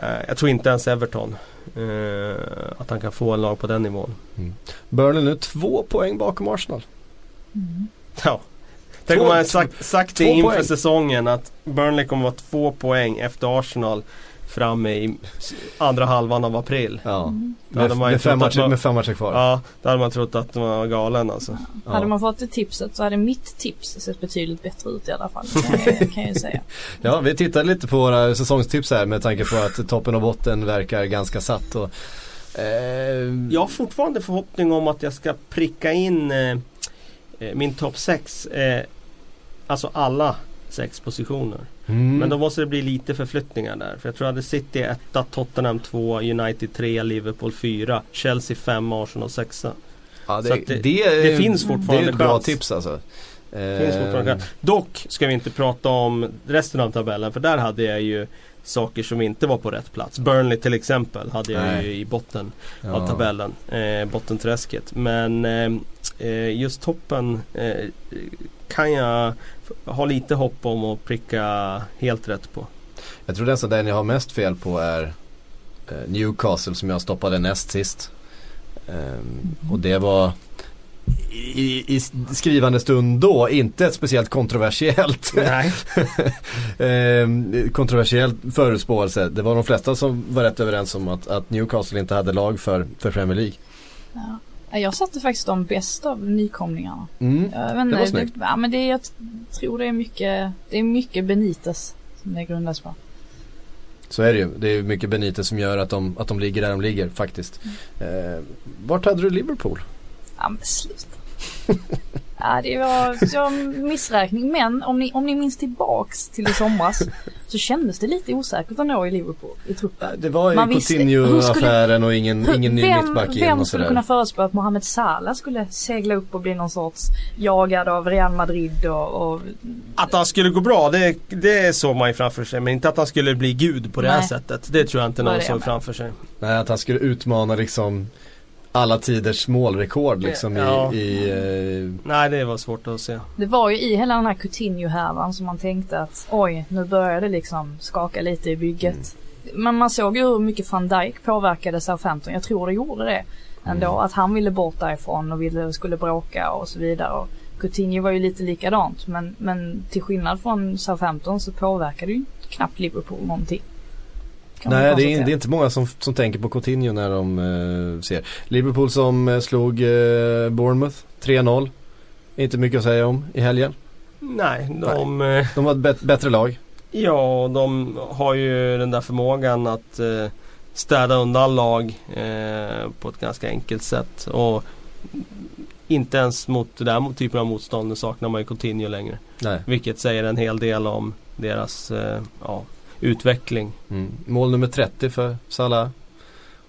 eh, Jag tror inte ens Everton eh, Att han kan få en lag på den nivån. Burnley nu två poäng bakom Arsenal. mm. Ja. Tänk Två- om man hade sagt, sagt det inför poäng. säsongen att Burnley kommer vara två poäng efter Arsenal framme i andra halvan av april. Ja. Mm. Med, med, fem trott att matcher, man- med fem matcher kvar. Ja, då hade man trott att man var galen alltså. Ja. Hade man fått det tipset så hade mitt tips sett betydligt bättre ut i alla fall. Kan jag, kan jag ju säga. Ja, vi tittade lite på våra säsongstips här med tanke på att toppen och botten verkar ganska satt. Och, eh, Jag har fortfarande förhoppning om att jag ska pricka in eh, eh, min topp 6. Eh, alltså alla sex positioner. Mm, Men då måste det bli lite förflyttningar där. För jag tror att det City 1, Tottenham 2, United 3, Liverpool 4, Chelsea 5, Arsenal 6. ja, så det, att det- det, det finns Det är fortfarande ett bra chans. tips alltså. Finns Eh, fortfarande chans. Dock ska vi inte prata om resten av tabellen för där hade jag ju saker som inte var på rätt plats. Burnley till exempel hade jag Nej. ju i botten ja. av tabellen. Eh, bottenträsket. Men eh, eh, just toppen eh, kan jag f- ha lite hopp om att pricka helt rätt på. Jag tror nästan den jag har mest fel på är eh, Newcastle som jag stoppade näst sist. Ehm, och det var i, i skrivande stund då inte ett speciellt kontroversiellt Nej. ehm, kontroversiell förutspåelse. Det var de flesta som var rätt överens om att, att Newcastle inte hade lag för, för Premier League. Ja. Ja, Jag satte faktiskt de bästa av nykomlingarna. Mm. Jag vet Det var snyggt. ja, men det jag tror det är mycket, det är mycket Benites som det grundas på. Så är det ju. Det är mycket Benitez som gör att de, att de ligger där de ligger faktiskt. Eh, vart hade du Liverpool? Ja men sluta. Ja, det var, det var en missräkning. Men om ni, om ni minns tillbaks till i somras så kändes det lite osäkert ändå i Liverpool, i truppen. Det var ju Coutinho-affären och ingen, ingen ny mittback in vem skulle kunna förutspå att Mohamed Salah skulle segla upp och bli någon sorts jagad av Real Madrid och, och Att han skulle gå bra, det, det såg man ju framför sig. Men inte att han skulle bli gud på det här Nej. sättet. Det tror jag inte någon såg framför sig. Nej, att han skulle utmana liksom alla tiders målrekord liksom Ja. i, i eh, Nej, det var svårt att se. Det var ju i hela den här Coutinho-härvan som man tänkte att oj, nu börjar det liksom skaka lite i bygget. Men man såg ju hur mycket van Dijk påverkade Southampton. Jag tror det gjorde det ändå. Att han ville bort därifrån och ville, skulle bråka och så vidare. Och Coutinho var ju lite likadant. Men, men till skillnad från Southampton så påverkade ju knappt Liverpool någonting. Nej det är, det är inte många som, som tänker på Coutinho när de eh, ser. Liverpool som eh, slog eh, Bournemouth 3-0. Inte mycket att säga om i helgen. Nej, de... eh, De var ett bet- bättre lag. Ja, de har ju den där förmågan att eh, städa undan lag eh, på ett ganska enkelt sätt. Och inte ens mot den där typen av motstånd saknar man ju Coutinho längre. Nej. Vilket säger en hel del om deras eh, ja, utveckling. Mm. Mål nummer 30 för Salah.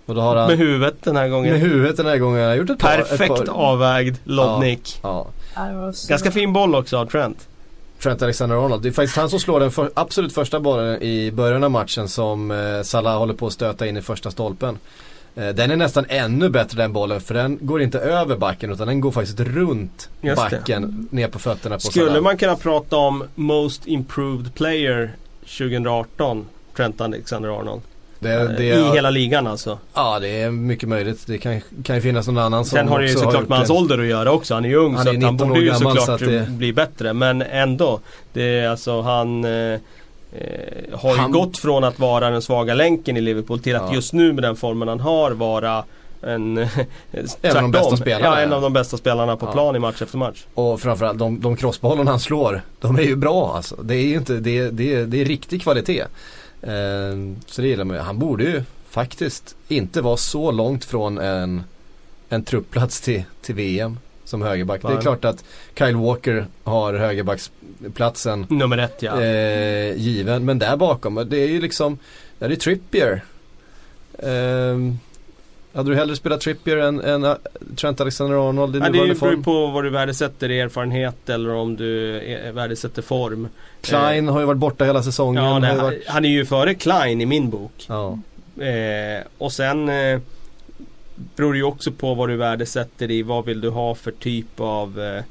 Och då har han Med huvudet den här gången. med huvudet den här gången. Han har gjort ett par, Perfekt ett par, avvägd lobbnick. Ja. Ja, Ganska fin boll också av Trent. Trent Alexander-Arnold. Det är faktiskt han som slår den för, absolut första bollen i början av matchen som eh, Salah håller på att stöta in i första stolpen. Eh, den är nästan ännu bättre den bollen för den går inte över backen utan den går faktiskt runt Just det. backen ner på fötterna på Skulle Salah. man kunna prata om Most Improved Player 2018? Trent Alexander-Arnold. det, det, I hela ligan alltså. Ja det är mycket möjligt. Det kan, kan ju finnas någon annan som Sen har det ju såklart med hans en- ålder att göra också. Han är ju ung Han så att han 19 borde ju såklart det- bli bättre. Men ändå. Det är alltså han eh, eh, har ju Han- gått från att vara den svaga länken i Liverpool till att Ja. just nu med den formen han har vara en, tvärtom. bästa spelarna, Ja, en av de bästa spelarna på Ja. plan i match efter match. Och framförallt de, de crossbollarna han slår, de är ju bra alltså. Det är ju inte, det, det, det är riktig kvalitet. Eh, så det gillar man ju. Han borde ju faktiskt inte vara så långt från en, en truppplats till, till VM som högerback. Det är Nej. klart att Kyle Walker har högerbacksplatsen Nummer ett ja. eh, given. Men där bakom, det är ju liksom, där är Trippier. Eh, hade du hellre spelat Trippier än, än eh, Trent Alexander-Arnold i Ja, det nuvarande beror ju form? på vad du värdesätter erfarenhet eller om du eh, värdesätter form. Klein har ju varit borta hela säsongen. Ja, nej, varit, han är ju före Klein i min bok. ja. Eh, och sen eh, beror det ju också på vad du värdesätter i. Vad vill du ha för typ av eh,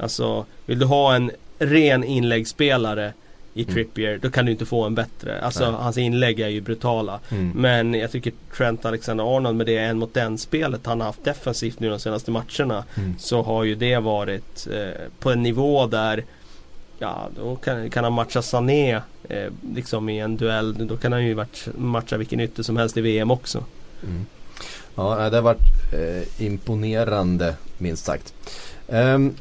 Alltså vill du ha en ren inläggsspelare i Mm. Trippier då kan du inte få en bättre. Alltså Nej. hans inlägg är ju brutala. Mm. Men jag tycker Trent Alexander-Arnold med det en mot en spelet han har haft defensivt nu de senaste matcherna. Mm. Så har ju det varit eh, på en nivå där Ja då kan, kan han matcha Sané eh, liksom i en duell. Då kan han ju matcha, matcha vilken ytter som helst i VM också. Mm. Ja, det har varit eh, imponerande minst sagt. Ehm,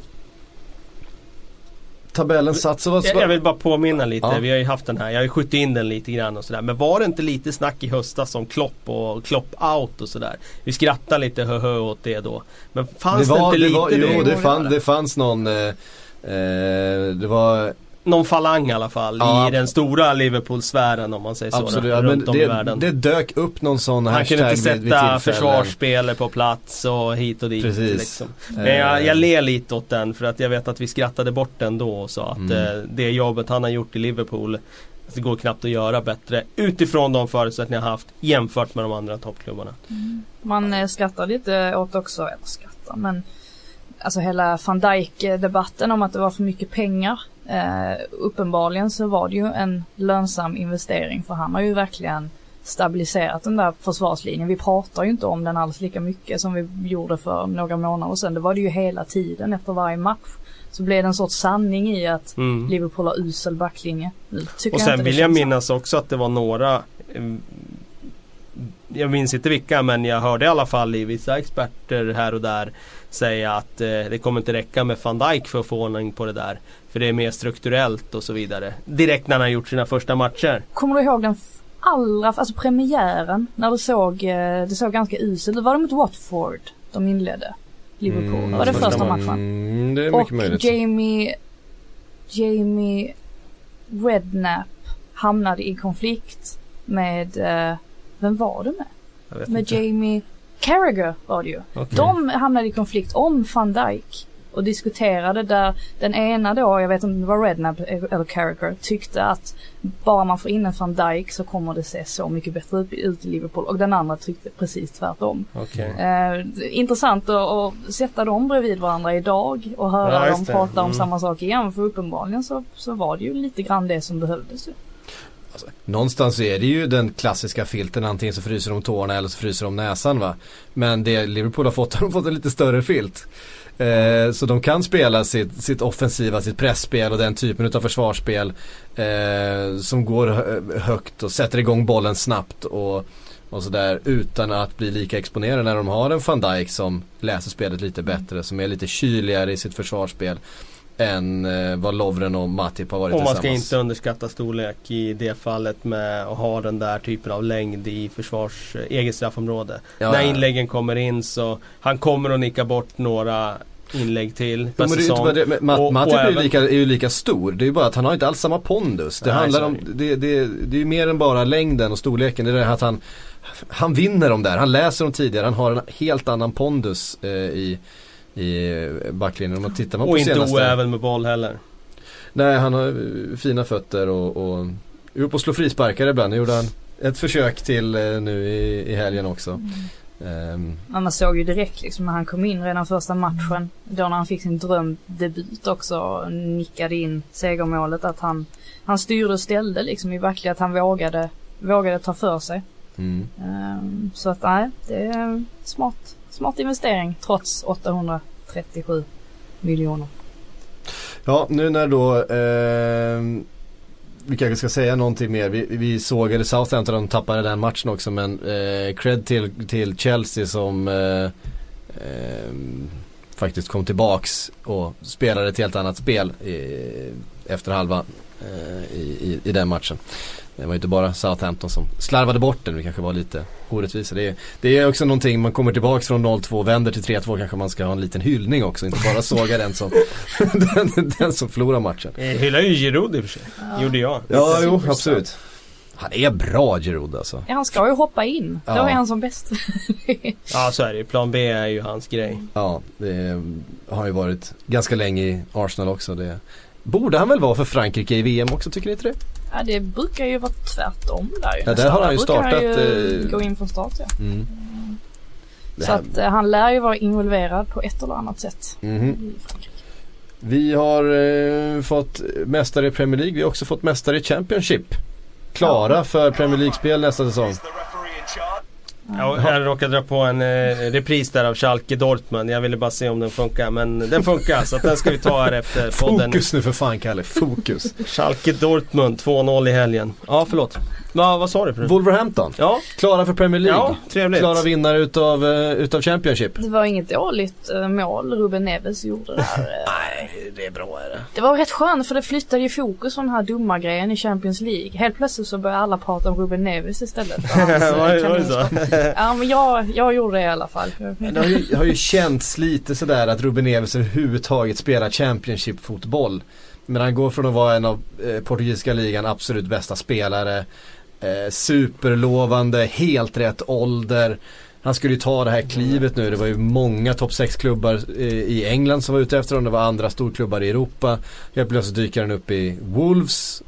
tabellen satt så var Jag, jag vill bara påminna lite, Ja. vi har ju haft den här, jag har ju skjutit in den lite grann och sådär. Men var det inte lite snack i höstas om Klopp och Klopp out och sådär? Vi skrattade lite hö hö åt det då. Men fanns det, det var, inte det lite var, det? Jo, det, det fann, det. det fanns någon eh, eh, Det var Någon falang i alla fall Ja. i den stora Liverpool-sfären om man säger så. absolut, där, runt om i det, världen. det dök upp någon sån Han hashtag kunde inte sätta försvarsspelare på plats och hit och dit. Precis. Liksom. Men jag, Eh, jag ler lite åt den för att jag vet att vi skrattade bort den då och sa att Mm. eh, det jobbet han har gjort i Liverpool det går knappt att göra bättre utifrån de förutsättningar han haft jämfört med de andra toppklubbarna. Man eh, skrattar lite åt också, eller skrattar men Alltså hela van Dijk debatten om att det var för mycket pengar. Eh, uppenbarligen så var det ju en lönsam investering för han har ju verkligen stabiliserat den där försvarslinjen. Vi pratar ju inte om den alls lika mycket som vi gjorde för några månader sedan. Det var det ju hela tiden efter varje match. Så blev det en sorts sanning i att Mm. Liverpool har usel backlinje. Nu tycker Och jag sen det vill jag så. minnas också att det var några eh, Jag minns inte vilka men jag hörde i alla fall i vissa experter här och där Säga att eh, det kommer inte räcka med van Dijk för att få ordning på det där För det är mer strukturellt och så vidare Direkt när han har gjort sina första matcher Kommer du ihåg den allra, alltså premiären när det såg, eh, det såg ganska uselt ut. Var det mot Watford de inledde? Liverpool. Mm, det var det första matchen. Mm, det är mycket Och möjligt. Jamie, Jamie Redknapp hamnade i konflikt med, eh, vem var det med? Med inte. Jamie Carragher var det ju. Okej. De hamnade i konflikt om van Dijk och diskuterade där den ena då, jag vet inte om det var Redknapp eller Carragher, tyckte att bara man får in en van Dijk så kommer det se så mycket bättre ut, i Liverpool och den andra tyckte precis tvärtom. Okej. Eh, intressant att, att sätta dem bredvid varandra idag och höra Ja, dem prata om Mm. samma sak igen för uppenbarligen så, så var det ju lite grann det som behövdes Alltså. Någonstans så är det ju den klassiska filten, antingen så fryser de tårna eller så fryser de näsan va. Men det Liverpool har fått, har de fått en lite större filt. Eh, så de kan spela sitt, sitt offensiva, sitt pressspel och den typen av försvarsspel eh, som går högt och sätter igång bollen snabbt och, och sådär utan att bli lika exponerade när de har en van Dijk som läser spelet lite bättre, som är lite kyligare i sitt försvarsspel än eh, vad Lovren och Matip har varit Och man ska tillsammans. inte underskatta storlek i det fallet med att ha den där typen av längd i försvars eget straffområde. Ja, När inläggen kommer in så han kommer att nicka bort några inlägg till per ju säsong. det, men Och- Matip och är, ju även- lika, är ju lika stor. Det är ju bara att han har inte alls samma pondus. Det Nej, handlar om, det det, det, är ju mer än bara längden och storleken. Det är det att han, han vinner dem där. Han läser dem tidigare. Han har en helt annan pondus eh, i, i backlinjen. Man tittar man på Och inte senaste. oäven med boll heller. Nej, han har fina fötter och, och är uppe och slår frisparkar ibland. Nu gjorde han ett försök till eh, nu i, i helgen också. Ehm, Men man såg ju direkt liksom när han kom in redan första matchen. Då när han fick sin drömdebut också och nickade in segermålet att han, han styrde och ställde liksom i verkligen att han vågade, vågade ta för sig. mm. Ehm, så att nej, det är smart, smart investering trots 837 miljoner. Ja, nu när då eh, vi kanske ska säga någonting mer. Vi, vi såg Southampton, de tappade den matchen också men eh, cred till, till Chelsea som eh, ehm, faktiskt kom tillbaks och spelade ett helt annat spel i, efter halva eh, i, i, i den matchen. Det var inte bara Southampton som slarvade bort den, det kanske var lite orättvisa. Det är, det är också någonting, man kommer tillbaks från 0-2, vänder till 3-2 kanske man ska ha en liten hyllning också, inte bara såga den som, den, den som förlorar matchen. Jag hyllar ju Giroud i och för sig. Gjorde jag. Ja, jo, absolut. Han är bra Giroud alltså. Ja, han ska ju hoppa in. Då Ja. är han som bäst. Ja så är det ju. Plan B är ju hans grej. Ja, det har ju varit ganska länge i Arsenal också. Det borde han väl vara för Frankrike i VM också, tycker ni inte det? Ja, det brukar ju vara tvärtom där. Ja, där har han ju brukar han startat, ju eh, gå in från start ja. Mm. Så att eh, han lär ju vara involverad på ett eller annat sätt. Frankrike. Vi har eh, fått mästare i Premier League, vi har också fått mästare i Championship. Klara för Premier League-spel nästa säsong. Ja, jag råkade dra på en eh, repris där av Schalke Dortmund. Jag ville bara se om den funkar. Men den funkar så att den ska vi ta här efter podden. Fokus nu för fan Kalle, fokus. Schalke Dortmund 2-0 i helgen. Ja förlåt. Va, vad sa du? För det? Wolverhampton, Ja, klara för Premier League. ja trevligt. Klara vinnare utav, eh, utav Championship. Det var inget dåligt eh, mål Ruben Neves gjorde där. eh. Nej, det är bra är det. Det var rätt skönt för det flyttade ju fokus från den här dumma grejen i Champions League. Helt plötsligt så började alla prata om Ruben Neves istället. Var det- så? Ja men jag, jag gjorde det i alla fall. Det har ju, har ju känts lite sådär att Ruben Neves överhuvudtaget spelar Championship-fotboll. Men han går från att vara en av eh, portugisiska ligan absolut bästa spelare. Eh, superlovande, helt rätt ålder. Han skulle ju ta det här klivet nu. Det var ju många topp 6-klubbar eh, i England som var ute efter honom. Det var andra storklubbar i Europa. Helt plötsligt dyker han upp i Wolves.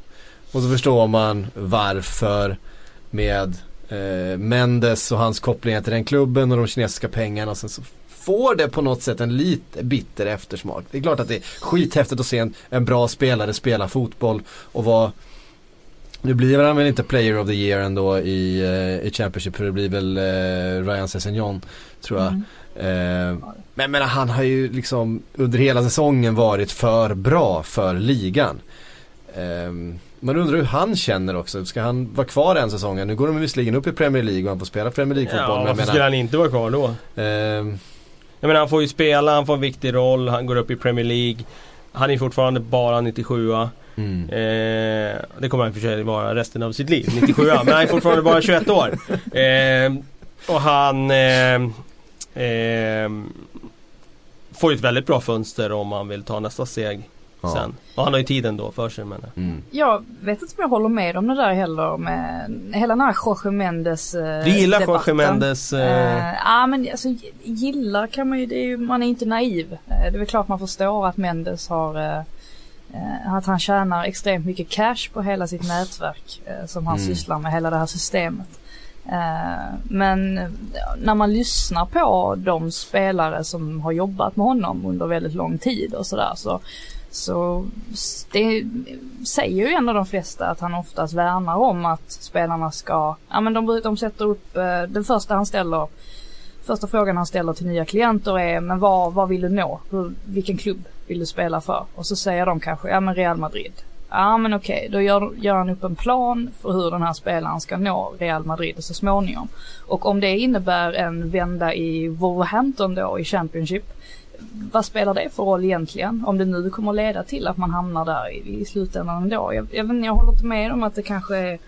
Och så förstår man varför med eh, Mendes och hans kopplingar till den klubben och de kinesiska pengarna. Och sen så får det på något sätt en lite bitter eftersmak. Det är klart att det är skithäftigt att se en, en bra spelare spela fotboll och vara nu blir han väl inte player of the year ändå i, eh, i Championship för det blir väl eh, Ryan Sessegnon tror jag. Mm. Eh, men, men han har ju liksom under hela säsongen varit för bra för ligan. Eh, man undrar hur han känner också. Ska han vara kvar en säsong? Nu går de visserligen upp i Premier League och han får spela Premier League-fotboll. Ja, men varför jag skulle menar, han inte vara kvar då? ehm, Jag menar han får ju spela, han får en viktig roll, han går upp i Premier League. Han är fortfarande bara 97 mm. eh, Det kommer han för sig vara resten av sitt liv, 97 Men han är fortfarande bara 21 år. Eh, och han... Eh, eh, får ju ett väldigt bra fönster om han vill ta nästa steg Ja. sen. Och han har ju tiden då för sig men. Mm. Jag vet inte om jag håller med om det där heller med hela den här Jorge Mendes eh, Du gillar debatten. Jorge Mendes? Eh, Eh, Ja men alltså gillar kan man ju, det är ju, man är inte naiv. Eh, det är väl klart man förstår att Mendes har eh, eh, att han tjänar extremt mycket cash på hela sitt nätverk som han Mm. sysslar med, hela det här systemet. Men när man lyssnar på de spelare som har jobbat med honom under väldigt lång tid och sådär så, så det säger ju ändå de flesta att han oftast värnar om att spelarna ska, ja men de, de sätter upp, eh, den första han ställer Första frågan han ställer till nya klienter är men vad, vad vill du nå? Hur, vilken klubb vill du spela för? Och så säger de kanske, ja men Real Madrid. Ja men okej, då gör, gör han upp en plan för hur den här spelaren ska nå Real Madrid så småningom. Och om det innebär en vända i Wolverhampton då i Championship. Vad spelar det för roll egentligen? Om det nu kommer leda till att man hamnar där i, i slutändan ändå. Jag, jag, vet jag håller inte med om att det kanske är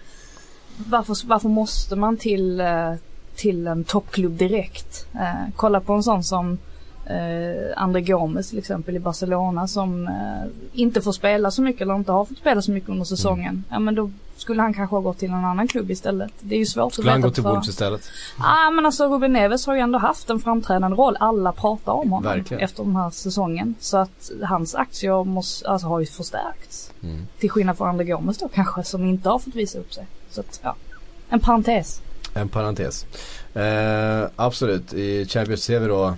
varför, varför måste man till, eh, till en toppklubb direkt? Eh, kolla på en sån som eh, André Gomes till exempel i Barcelona som eh, inte får spela så mycket eller inte har fått spela så mycket under säsongen. Ja men då skulle han kanske ha gått till en annan klubb istället. Det är ju svårt Skulle att han veta gå till Wolves istället? Ja men alltså Ruben Neves har ju ändå haft en framträdande roll. Alla pratar om honom Verkligen. efter den här säsongen. Så att hans aktier måste, alltså, har ju förstärkts. Mm. Till skillnad från André Gomes då kanske som inte har fått visa upp sig. Så att ja, en parentes. En parentes. Eh, absolut, i Champions ser vi då,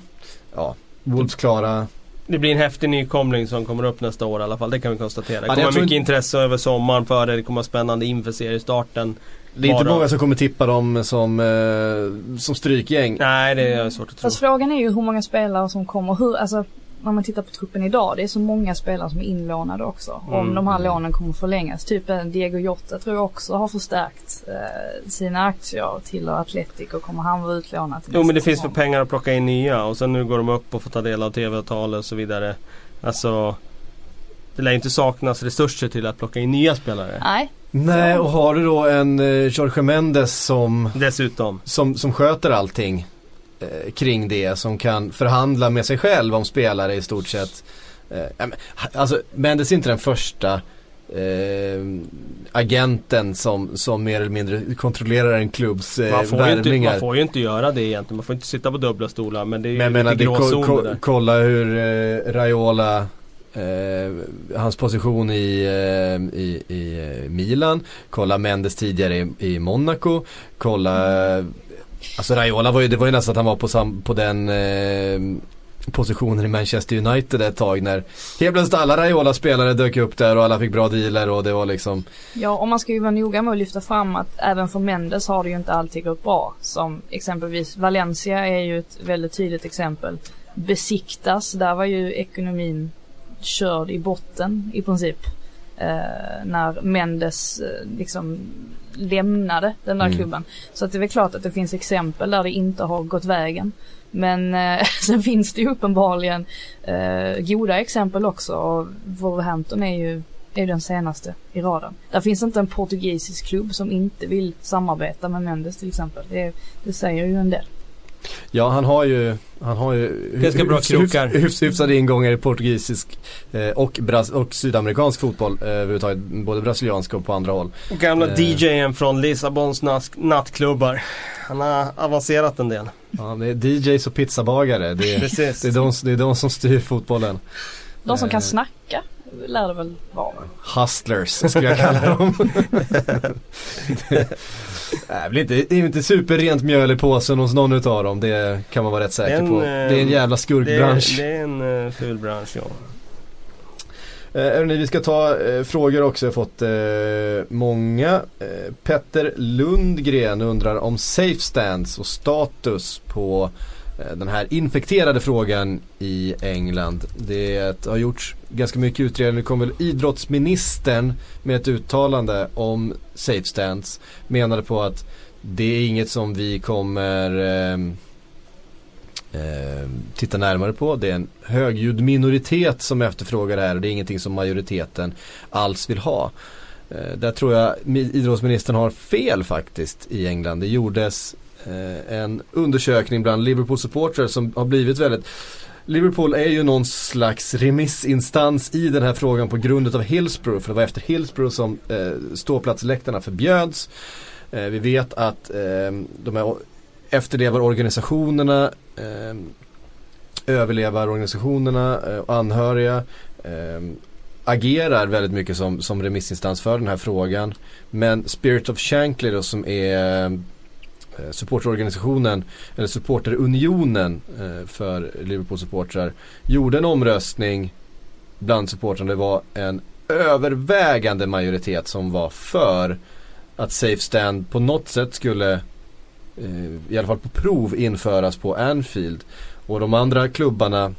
ja, Wolves klara. Det blir en häftig nykomling som kommer upp nästa år i alla fall. Det kan vi konstatera. Det Ja, kommer tror mycket inte- intresse över sommaren för det. Det kommer vara spännande inför seriestarten. Det är inte många som kommer tippa dem som, eh, som strykgäng. Nej, det är svårt att tro. Fast frågan är ju hur många spelare som kommer, hur, alltså när man tittar på truppen idag, det är så många spelare som är inlånade också. Om Mm. de här lånen kommer förlängas. Typ en Diego Jota tror jag också har förstärkt eh, sina aktier till Atletic och kommer han vara utlånad till Jo men det finns för pengar att plocka in nya och sen nu går de upp och får ta del av tv-avtal och så vidare. Alltså Det lär inte saknas resurser till att plocka in nya spelare. Nej, Nej, och har du då en eh, Jorge Mendes som, Dessutom. som, som sköter allting eh, kring det, som kan förhandla med sig själv om spelare i stort sett. Eh, alltså, Mendes är inte den första eh, agenten som, som mer eller mindre kontrollerar en klubbs eh, Man får, ju inte, värvningar. man får ju inte göra det egentligen. Man får inte sitta på dubbla stolar. Men det är ju Men menar, lite ko, gråzon ko, det där. kolla hur eh, Raiola Eh, hans position i, eh, i, i Milan, kolla Mendes tidigare i, i Monaco, kolla eh, Alltså Raiola var ju, det var ju nästan att han var på, sam, på den eh, positionen i Manchester United ett tag när helt plötsligt alla Raiola-spelare dök upp där och alla fick bra dealer och det var liksom Ja, och man ska ju vara noga med att lyfta fram att även för Mendes har det ju inte alltid gått bra. Som exempelvis Valencia är ju ett väldigt tydligt exempel. Besiktas, där var ju ekonomin körd i botten i princip. Eh, när Mendes eh, liksom lämnade den där Mm. klubben. Så att det är väl klart att det finns exempel där det inte har gått vägen. Men eh, sen finns det ju uppenbarligen eh, goda exempel också och Wolverhampton är ju är den senaste i raden. Där finns inte en portugisisk klubb som inte vill samarbeta med Mendes till exempel. Det, det säger ju en del. Ja han har ju, han har ju Ganska bra krokar. hyfs- hyfs- hyfsade ingångar i portugisisk eh, och, bras- och sydamerikansk fotboll eh, överhuvudtaget. Både brasilianska och på andra håll. Och gamla Eh. DJen från Lissabons nattklubbar. Han har avancerat en del. Ja, det är DJs och pizzabagare. Det är, Precis. det är, de, det är de som styr fotbollen. De som Eh. kan snacka lär det väl vara. Hustlers skulle jag kalla dem. det, är inte, det är inte superrent mjöl i påsen hos någon utav dem. Det kan man vara rätt säker En, på. eh, Det är en jävla Det, skurkbransch. det är en uh, ful bransch ja. Eh, hörni, vi ska ta eh, frågor också. Jag har fått eh, många. Eh, Petter Lundgren undrar om safe stands och status på eh, Eh, den här infekterade frågan i England. Det har gjorts ganska mycket utredningar. Nu kom väl idrottsministern med ett uttalande om safe stands. Menade på att det är inget som vi kommer eh, eh, titta närmare på. Det är en högljudd minoritet som efterfrågar det här och det är ingenting som majoriteten alls vill ha. Eh, där tror jag idrottsministern har fel faktiskt i England. Det gjordes Eh, en undersökning bland Liverpool supportrar som har blivit väldigt Liverpool är ju någon slags remissinstans i den här frågan på grund av Hillsborough. För det var efter Hillsborough som eh, ståplatsläktarna förbjöds. Eh, vi vet att eh, de här efterlevarorganisationerna, eh, överlevarorganisationerna eh, och anhöriga eh, agerar väldigt mycket som, som remissinstans för den här frågan. Men Spirit of Shankly då som är eh, Eh, supporterorganisationen eller supporterunionen eh, för Liverpool supportrar gjorde en omröstning bland supportrarna. Det var en övervägande majoritet som var för att Safe Stand på något sätt skulle eh, i alla fall på prov införas på Anfield. Och de andra klubbarna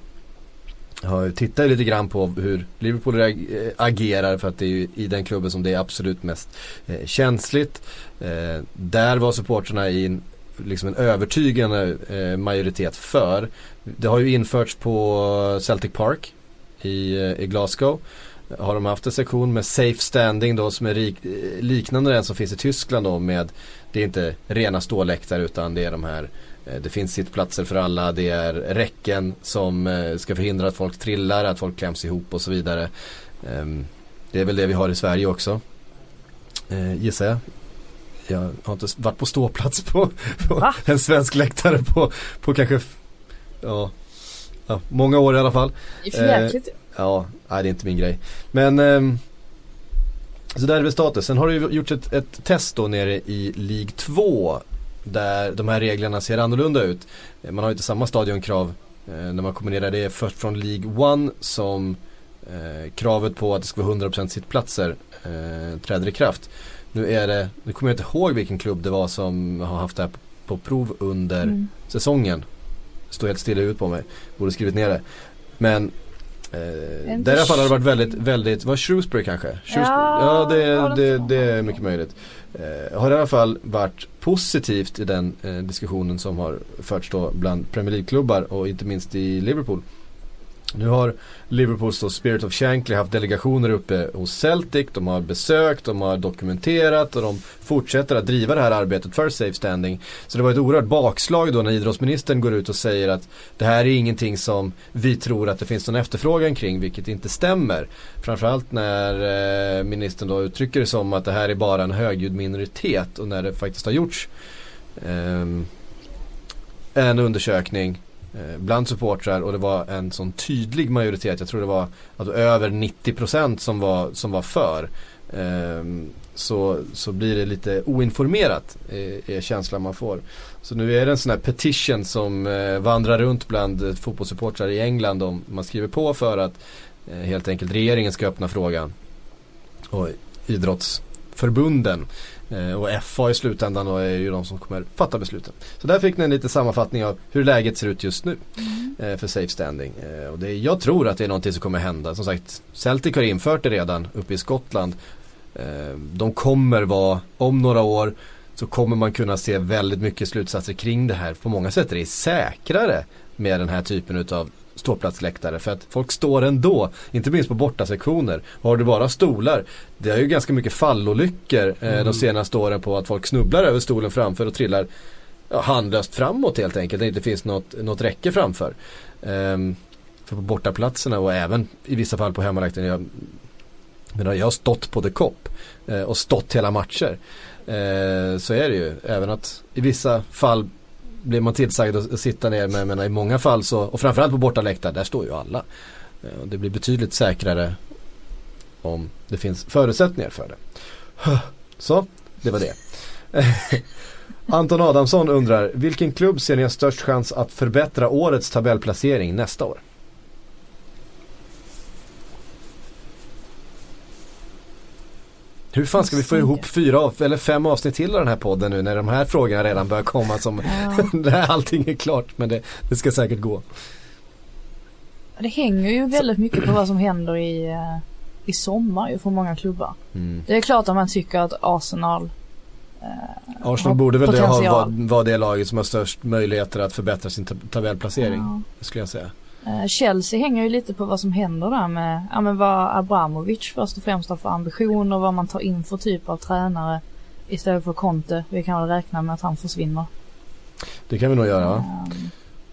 jag tittar lite grann på hur Liverpool eh, agerar för att det är i den klubben som det är absolut mest eh, känsligt. Eh, där var supporterna i en, liksom en övertygande majoritet för. Det har ju införts på Celtic Park i, i Glasgow. Har de haft en sektion med safe standing då som är rik, liknande den som finns i Tyskland då med Det är inte rena ståläktare utan det är de här Eh, det finns sittplatser för alla, det är räcken som eh, ska förhindra att folk trillar, att folk kläms ihop och så vidare. Ehm, det är väl det vi har i Sverige också. Eh, gissar jag. Jag har inte varit på ståplats på, på en svensk läktare på, på kanske ja, ja, många år i alla fall. Det är för Ja, nej, det är inte min grej. Men ehm, så där är väl status. Sen har det ju gjorts ett, ett test då nere i League 2 där de här reglerna ser annorlunda ut. Eh, man har ju inte samma stadionkrav eh, när man kombinerar det först från League 1 som eh, kravet på att det ska vara 100% sittplatser träder i kraft. Nu är det, nu kommer jag inte ihåg vilken klubb det var som har haft det här på, prov under mm. säsongen. Står helt stilla ut på mig, borde skrivit ner det. Men Eh, där i alla fall har det varit väldigt, väldigt, var Shrewsbury kanske? Shrewsbury. Ja, ja det, det, det, är mycket möjligt eh, har i alla fall varit positivt i den eh, diskussionen som har förts då bland Premier League-klubbar och inte minst i Liverpool. Nu har Liverpools då Spirit of Shankly haft delegationer uppe hos Celtic. De har besökt, de har dokumenterat och de fortsätter att driva det här arbetet för safe standing. Så det var ett oerhört bakslag då när idrottsministern går ut och säger att det här är ingenting som vi tror att det finns någon efterfrågan kring, vilket inte stämmer. Framförallt när eh, ministern då uttrycker det som att det här är bara en högljudd minoritet och när det faktiskt har gjorts eh, en undersökning Eh, bland supportrar och det var en sån tydlig majoritet. Jag tror det var alltså, över 90% som var, som var för. Ehm, så, så blir det lite oinformerat är, är känslan man får. Så nu är det en sån här petition som eh, vandrar runt bland eh, fotbollssupportrar i England. Om man skriver på för att eh, helt enkelt regeringen ska öppna frågan. Och idrottsförbunden Eh, och FA i slutändan och är ju de som kommer fatta besluten. Så där fick ni en liten sammanfattning av hur läget ser ut just nu mm. eh, för safe standing. Eh, och det, jag tror att det är någonting som kommer hända. Som sagt, Celtic har infört det redan uppe i Skottland. Eh, de kommer vara, om några år så kommer man kunna se väldigt mycket slutsatser kring det här. På många sätt är det säkrare med den här typen utav ståplatsläktare för att folk står ändå, inte minst på bortasektioner. Har du bara stolar, det är ju ganska mycket fallolyckor eh, mm. de senaste åren på att folk snubblar över stolen framför och trillar ja, handlöst framåt helt enkelt. Det inte finns något, något räcke framför. Um, för på bortaplatserna och även i vissa fall på hemmaläktaren. Jag, men jag har stått på The Cop eh, och stått hela matcher. Eh, så är det ju. Även att i vissa fall blir man tillsagd att sitta ner men, menar i många fall så, och framförallt på bortaläktare, där står ju alla. Eh, det blir betydligt säkrare om det finns förutsättningar för det. Så, det var det. Anton Adamsson undrar, vilken klubb ser ni har störst chans att förbättra årets tabellplacering nästa år? Hur fan ska vi få ihop fyra eller fem avsnitt till av den här podden nu när de här frågorna redan börjar komma som ja. allting är klart men det, det, ska säkert gå. Det hänger ju väldigt mycket på vad som händer i, eh, i sommar ju för många klubbar. Mm. Det är klart att man tycker att Arsenal eh, Arsenal borde väl vara var det laget som har störst möjligheter att förbättra sin tabellplacering. Ja. Skulle jag säga. Eh, Chelsea hänger ju lite på vad som händer där med, ja men vad Abramovic först och främst har för ambitioner, vad man tar in för typ av tränare istället för Conte. Vi kan väl räkna med att han försvinner. Det kan vi nog göra. Um,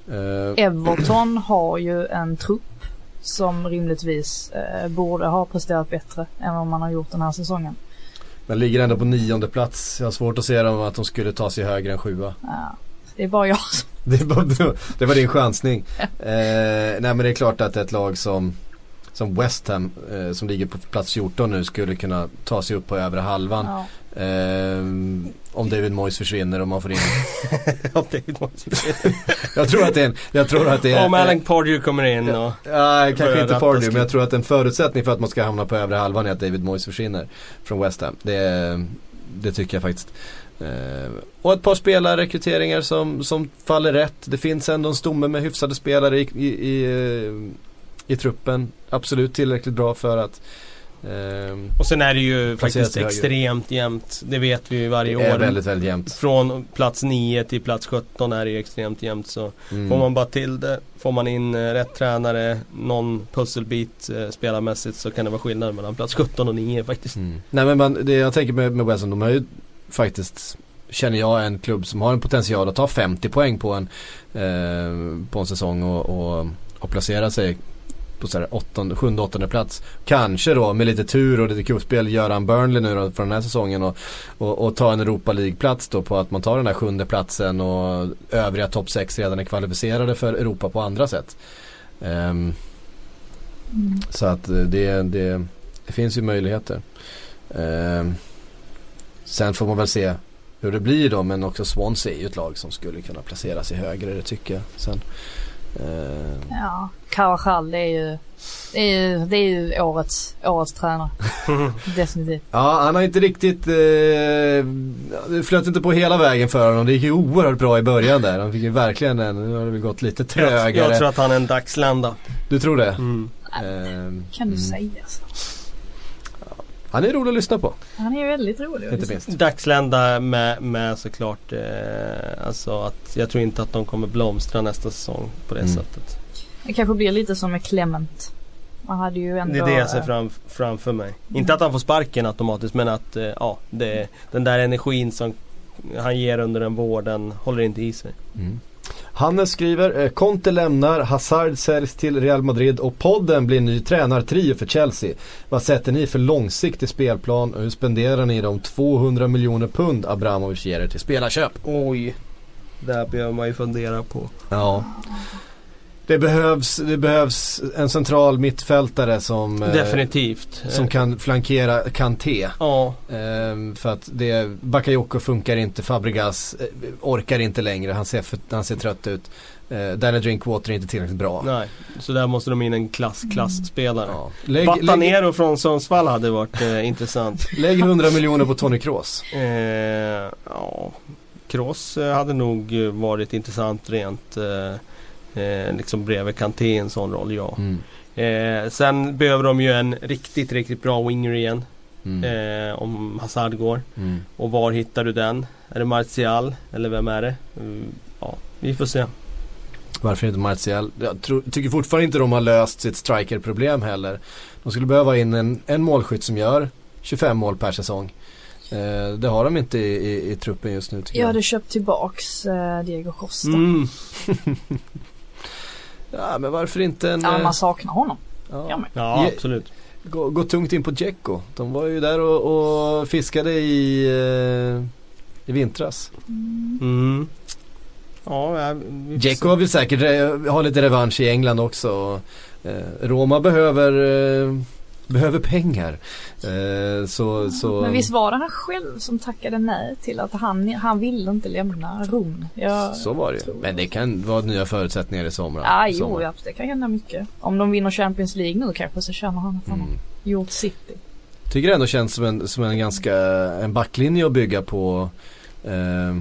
Eh, Everton har ju en trupp som rimligtvis eh, borde ha presterat bättre än vad man har gjort den här säsongen. men ligger ändå på nionde plats. Jag har svårt att se dem att de skulle ta sig högre än sjua. Ja, det bara jag som... Det var, det var din chansning. Eh, nej men det är klart att ett lag som, som West Ham eh, som ligger på plats 14 nu skulle kunna ta sig upp på övre halvan. Ja. Eh, om David Moyes försvinner och man får in. Om David Moyes. jag tror att det är en, jag tror att det är. Om Alan Pardew kommer in och... Nej, kanske börjar inte Pardew men jag tror att en förutsättning för att man ska hamna på övre halvan är att David Moyes försvinner från West Ham. Det, det tycker jag faktiskt. Eh, och ett par spelarrekryteringar som, som faller rätt. Det finns ändå en stomme med hyfsade spelare i, i, i, eh, i truppen. Absolut tillräckligt bra för att ehm, Och sen är det ju faktiskt extremt jämnt. Det vet vi ju varje år. väldigt, väldigt jämnt. Från plats 9 till plats 17 är det ju extremt jämnt så Mm. får man bara till det, får man in eh, rätt tränare, någon pusselbit eh, spelarmässigt så kan det vara skillnad mellan plats 17 och 9 faktiskt. Mm. Nej men man, det jag tänker med, med Ham, de har ju faktiskt Känner jag en klubb som har en potential att ta 50 poäng på en, eh, på en säsong och, och, och placera sig på så här åttonde, sjunde, åttonde plats. Kanske då med lite tur och lite kuppspel göra en Burnley nu då för den här säsongen och, och, och ta en Europa League-plats då på att man tar den här sjunde platsen och övriga topp 6 redan är kvalificerade för Europa på andra sätt. Ehm, Mm. så att eh, det, det, det finns ju möjligheter. Ehm, sen får man väl se hur det blir då men också Swansea är ju ett lag som skulle kunna placera sig högre det tycker jag. Sen, ehm, Ja, Carvajal det är ju, det är ju, det är ju årets, årets tränare. Definitivt. ja han har inte riktigt, eh, det flöt inte på hela vägen för honom. Det gick ju oerhört bra i början där. Han fick ju verkligen en, nu har det väl gått lite Jag, trögare. jag tror att han är en dagslända. Du tror det? Mm. Ehm, Kan du mm. säga så? Han är rolig att lyssna på, Han är väldigt rolig. att inte minst. Dagslända med, med såklart eh, alltså att jag tror inte att de kommer blomstra nästa säsong på det Mm. sättet. Det kanske blir lite som med Clement. Man hade ju ändå... Det är det jag ser eh, fram, framför mig. Inte att han får sparken automatiskt men att eh, ja, det, den där energin som han ger under en vår den håller inte i sig. Mm. Hannes skriver, eh, Conte lämnar, Hazard säljs till Real Madrid och podden blir ny tränartrio för Chelsea. Vad sätter ni för långsiktig spelplan och hur spenderar ni de 200 miljoner pund Abramovic ger er till spelarköp? Oj, där behöver man ju fundera på. Ja. Det behövs, det behövs en central mittfältare som, eh, Definitivt. som Eh, kan flankera Kanté. Ja, Ehm, för att det, Bakayoko funkar inte, Fabregas eh, orkar inte längre, han ser, för, han ser trött ut. Uh, Danny Drinkwater är inte tillräckligt bra. nej. Så där måste de in en klass, klassspelare. Ja. Lägg, lägg, Batanero från Sundsvall hade varit eh, intressant. lägg 100 miljoner på Tony Kroos. Eh, ja, Kroos eh, hade nog eh, varit intressant rent eh, liksom bredvid Kanté i en sån roll, ja. Mm. Eh, sen behöver de ju en riktigt, riktigt bra winger igen. Mm. Eh, om Hazard går. Mm. Och var hittar du den? Är det Martial? Eller vem är det? Mm, ja, vi får se. Varför inte Martial? Jag tror, tycker fortfarande inte de har löst sitt strikerproblem heller. De skulle behöva in en, en målskytt som gör 25 mål per säsong. Eh, det har de inte i, i, i truppen just nu tycker Jag jag. hade köpt tillbaks eh, Diego Costa. Mm. Ja men varför inte en... Ja, eh, man saknar honom. ja. Ja, absolut. gå, gå tungt in på Dzeko. De var ju där och, och fiskade i, eh, i vintras. Mm. Ja, ja, vi får Dzeko har väl säkert har lite revansch i England också. Eh, Roma behöver, eh, behöver pengar. Eh, så, så, Men visst var det han själv som tackade nej till att han, han ville inte lämna Rom? Jag, så var det tror Men det kan vara nya förutsättningar i somras. I jo, sommar. ja, det kan hända mycket. Om de vinner Champions League nu kanske så känner han att han Mm. har gjort City. Tycker det ändå känns som en, som en ganska, en backlinje att bygga på. Eh,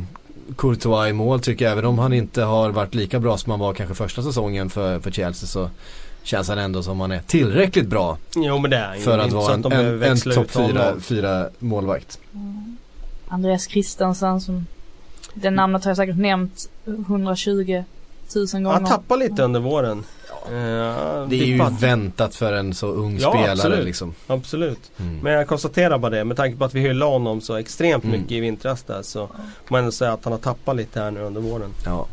Courtois i mål tycker jag, även om han inte har varit lika bra som han var kanske första säsongen för, för Chelsea så känns han ändå som han är tillräckligt bra Jo men det är för att vara en, en, en topp ut fyra, honom. fyra målvakt. Andreas Christensen som det namnet har jag säkert nämnt 120 000 gånger. Han tappar lite under våren. Eh, Det är ju väntat för en så ung Ja, spelare absolut. liksom. Absolut. Mm. Men jag konstaterar bara det. Med tanke på att vi hyllade honom så extremt Mm. mycket i vintras där så man ändå säga att han har tappat lite här nu under våren. Ja.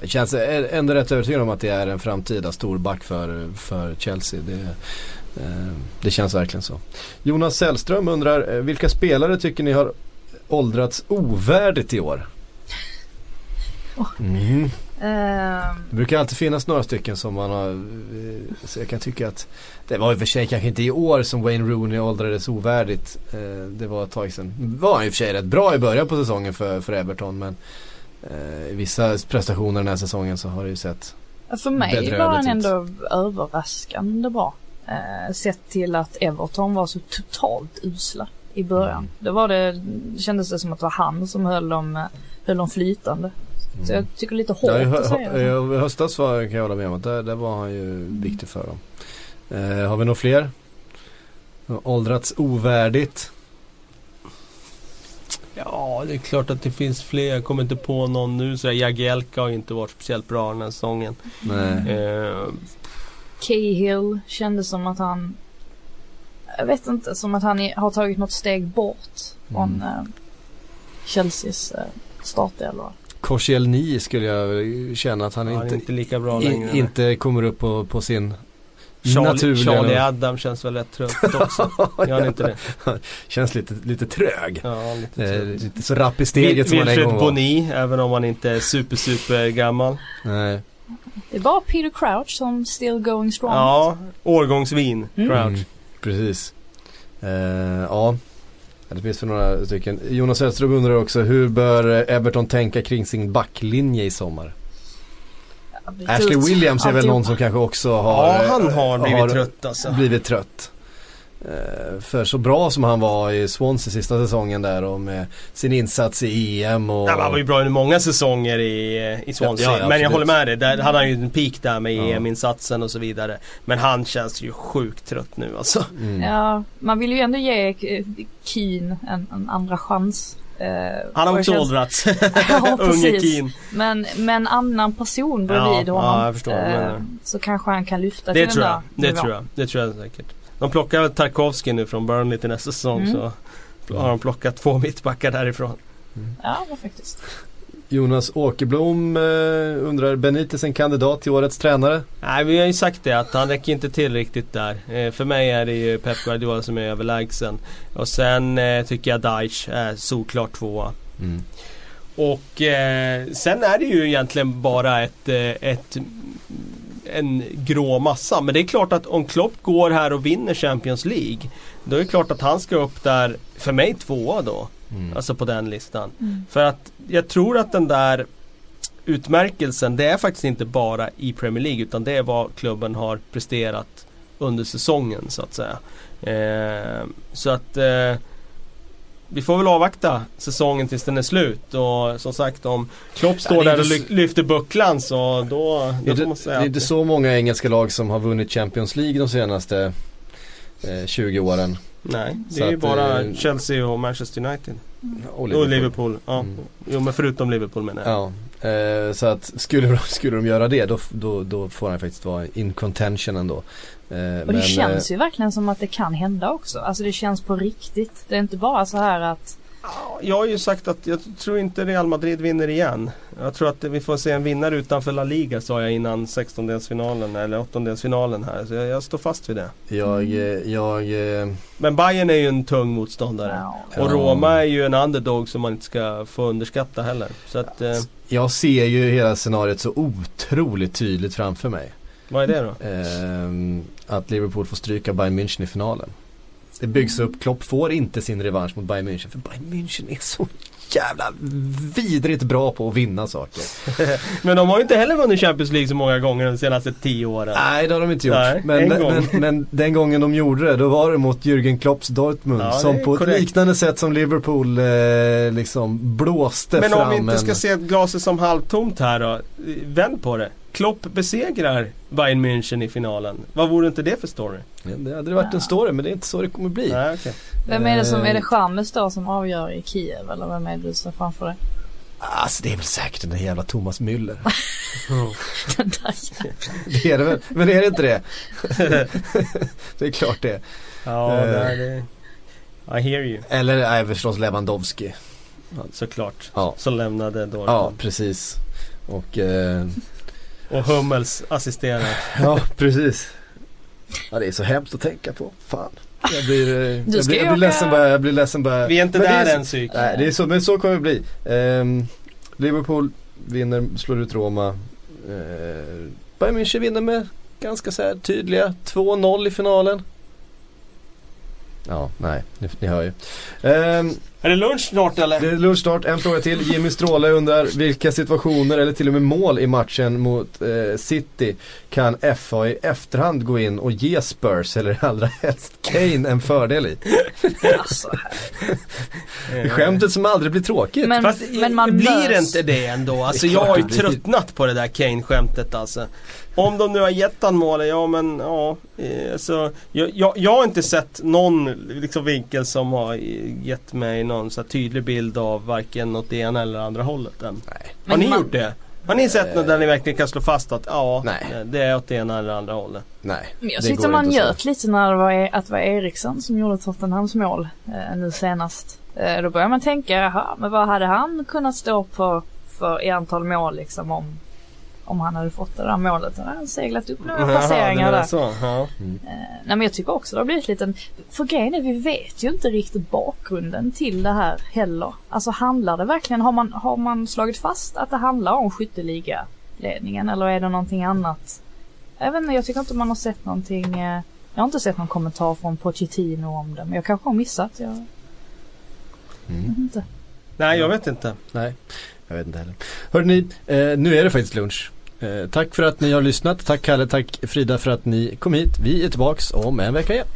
Det känns ändå rätt övertygad om att det är en framtida storback för, för Chelsea. Det, eh, det känns verkligen så. Jonas Sällström undrar, vilka spelare tycker ni har åldrats ovärdigt i år? Mm. Uh, Det brukar alltid finnas några stycken som man har, så jag kan tycka att det var i och för sig kanske inte i år som Wayne Rooney åldrades ovärdigt. Det var ett tag sedan. Var i och för sig rätt bra i början på säsongen för, för Everton men i vissa prestationer den här säsongen så har det ju sett för mig var han ut. ändå överraskande bra. Uh, sett till att Everton var så totalt usla i början. Mm. Det var det, kändes det som att det var han som höll dem, eh, höll dem flytande. Så jag tycker lite hårt Ja, i, att säga hö- i höstas var, kan jag hålla med om att där, där var han ju viktig för dem. Eh, har vi några fler? Åldrats ovärdigt. Ja, det är klart att det finns fler. Jag kommer inte på någon nu. Så Jagielka har ju inte varit speciellt bra den här säsongen. Nej. Eh, Cahill kändes som att han Jag vet inte, som att han har tagit något steg bort från Mm. eh, Chelseas eh, startelva. Koscielny skulle jag känna att han han är inte, inte lika bra i, längre. inte kommer upp på, på sin Charlie. Charlie Adam känns väl rätt trött också. Gör inte det? Känns lite, lite trög. Ja, lite Eh, lite så rapp i steget som han en gång var. Boni, även om han inte är super super gammal. Nej. Det bara Peter Crouch som still going strong. Ja, årgångsvin. Mm. Crouch. Mm, precis. Eh, ja. Ja, Det finns för några stycken. Jonas Hellström undrar också hur bör Everton tänka kring sin backlinje i sommar? Ashley Williams är väl någon som kanske också har Ja, han har blivit har trött alltså. blivit trött. Eh, För så bra som han var i Swansea sista säsongen där och med sin insats i EM och... Ja, han var ju bra under många säsonger i, i Swansea. Ja, ja, men jag håller med dig. Där hade han ju en peak där med Ja. EM-insatsen och så vidare. Men han känns ju sjukt trött nu alltså. Mm. Ja, man vill ju ändå ge eh, Keane en, en andra chans. Eh, Han har också känns- åldrats. Ja, Unge. Keane. Men med en annan person bredvid Ja, honom. ja, jag förstår eh, menar. så kanske han kan lyfta Det till tror den jag. där Det tror jag. Det tror jag säkert. De plockar Tarkovsky nu från Burnley till nästa säsong Mm. så har de plockat två mittbackar därifrån. Ja, men faktiskt. Jonas Åkerblom eh, undrar Benitez en kandidat till årets tränare? Nej vi har ju sagt det att han räcker inte till riktigt där. Eh, för mig är det ju Pep Guardiola som är överlägsen. Och sen eh, tycker jag Daesh är solklart tvåa. Mm. Och eh, sen är det ju egentligen bara ett, ett en grå massa. Men det är klart att om Klopp går här och vinner Champions League. Då är det klart att han ska upp där, för mig tvåa då. Mm. Alltså på den listan. Mm. För att jag tror att den där utmärkelsen, det är faktiskt inte bara i Premier League utan det är vad klubben har presterat under säsongen så att säga. Eh, så att eh, vi får väl avvakta säsongen tills den är slut och som sagt om Klopp står det är där och ly- lyfter bucklan så då, Det då man inte, säga det är inte så många engelska lag som har vunnit Champions League de senaste eh, 20 åren. Nej, det Så är ju bara eh, Chelsea och Manchester United. Och Och Liverpool. Ja. Mm. Jo men förutom Liverpool menar jag. Ja, eh, så att skulle, de- skulle de göra det då, då, då får han faktiskt vara in contention ändå. Eh, Och det känns ju verkligen som att det kan hända också. Alltså det känns på riktigt. Det är inte bara så här att Jag har ju sagt att jag tror inte Real Madrid vinner igen. Jag tror att vi får se en vinnare utanför La Liga sa jag innan 16-delsfinalen eller 8-delsfinalen här. Så jag, jag står fast vid det. Jag, eh, jag, eh, Men Bayern är ju en tung motståndare. ja, Och. Roma är ju en underdog som man inte ska få underskatta heller. Så att, eh, jag ser ju hela scenariot så otroligt tydligt framför mig. vad är det då? Ehm, att Liverpool får stryka Bayern München i finalen. Det byggs upp, Klopp får inte sin revansch mot Bayern München för Bayern München är så jävla vidrigt bra på att vinna saker. Men de har ju inte heller vunnit Champions League så många gånger de senaste tio åren. Nej det har de inte gjort. Nej, men, men, men den gången de gjorde det då var det mot Jürgen Klopps Dortmund Ja, som på korrekt. ett liknande sätt som Liverpool eh, liksom blåste Men fram om vi inte en... ska se glaset som halvtomt här då. Vänd på det. Klopp besegrar Bayern München i finalen. Vad vore inte det för story? Ja, Det hade varit en story men det är inte så det kommer bli. Nej, okej. Vem är det som, Eh, är det Chamez då som avgör i Kiev eller vem är det du ser framför dig? Alltså det är väl säkert den där jävla Thomas Müller. Den där jävla- det är det väl, men är det inte det? det är klart det. Ja, Eh. det är det. I hear you. Eller är förstås Lewandowski. Såklart. Ja. Som lämnade Dortmund. Ja, precis. Och eh, Och Hummels assisterar. ja precis. Ja det är så hemskt att tänka på. Fan. Jag blir, eh, jag blir, jag blir ledsen bara, jag blir ledsen bara. Vi är inte Men där är än psyk. Nej det är så, men så kommer det bli. Ehm, Liverpool vinner, slår ut Roma. Uh, Bayern München vinner med ganska så här tydliga 2-0 i finalen. Ja, nej, ni, ni hör ju. Ehm, Är det lunch snart eller? det är lunchstart, en fråga till. Jimmy Stråle undrar vilka situationer eller till och med mål i matchen mot eh, City kan FA i efterhand gå in och ge Spurs eller allra helst Kane en fördel i? Alltså, Skämtet som aldrig blir tråkigt. Men- Fast man blir möts- inte det ändå? Alltså Det jag har ju tröttnat på det där Kane-skämtet alltså. Om de nu har gett han målet, ja men ja. eh, Så, jag, jag, jag har inte sett någon liksom, vinkel som har eh, gett mig någon så här, tydlig bild av varken åt det ena eller andra hållet än. Nej. Har Men ni man- gjort det? Har ni sett något där ni verkligen kan slå fast att ja, Nej. det är åt det ena eller andra hållet? Nej, Men jag tyckte man att njöt lite när det var, att det var Eriksson som gjorde Tottenhams mål eh, nu senast. Eh, då börjar man tänka, jaha, men vad hade han kunnat stå på för i antal mål liksom om, om han hade fått det där målet? Han hade seglat upp några placeringar där. Så, ja. Eh, nej men jag tycker också det har blivit lite, för grejen är vi vet ju inte riktigt bakgrunden till det här heller. Alltså handlar det verkligen, har man, har man slagit fast att det handlar om skytteligaledningen eller är det någonting annat? Jag vet inte, jag tycker inte man har sett någonting, eh, jag har inte sett någon kommentar från Pochettino om det men jag kanske har missat, jag Mm. vet inte. Nej jag vet inte. Nej, jag vet inte heller. Hörrni, eh, nu är det faktiskt lunch. Eh, tack för att ni har lyssnat. Tack Kalle, tack Frida för att ni kom hit. Vi är tillbaks om en vecka igen.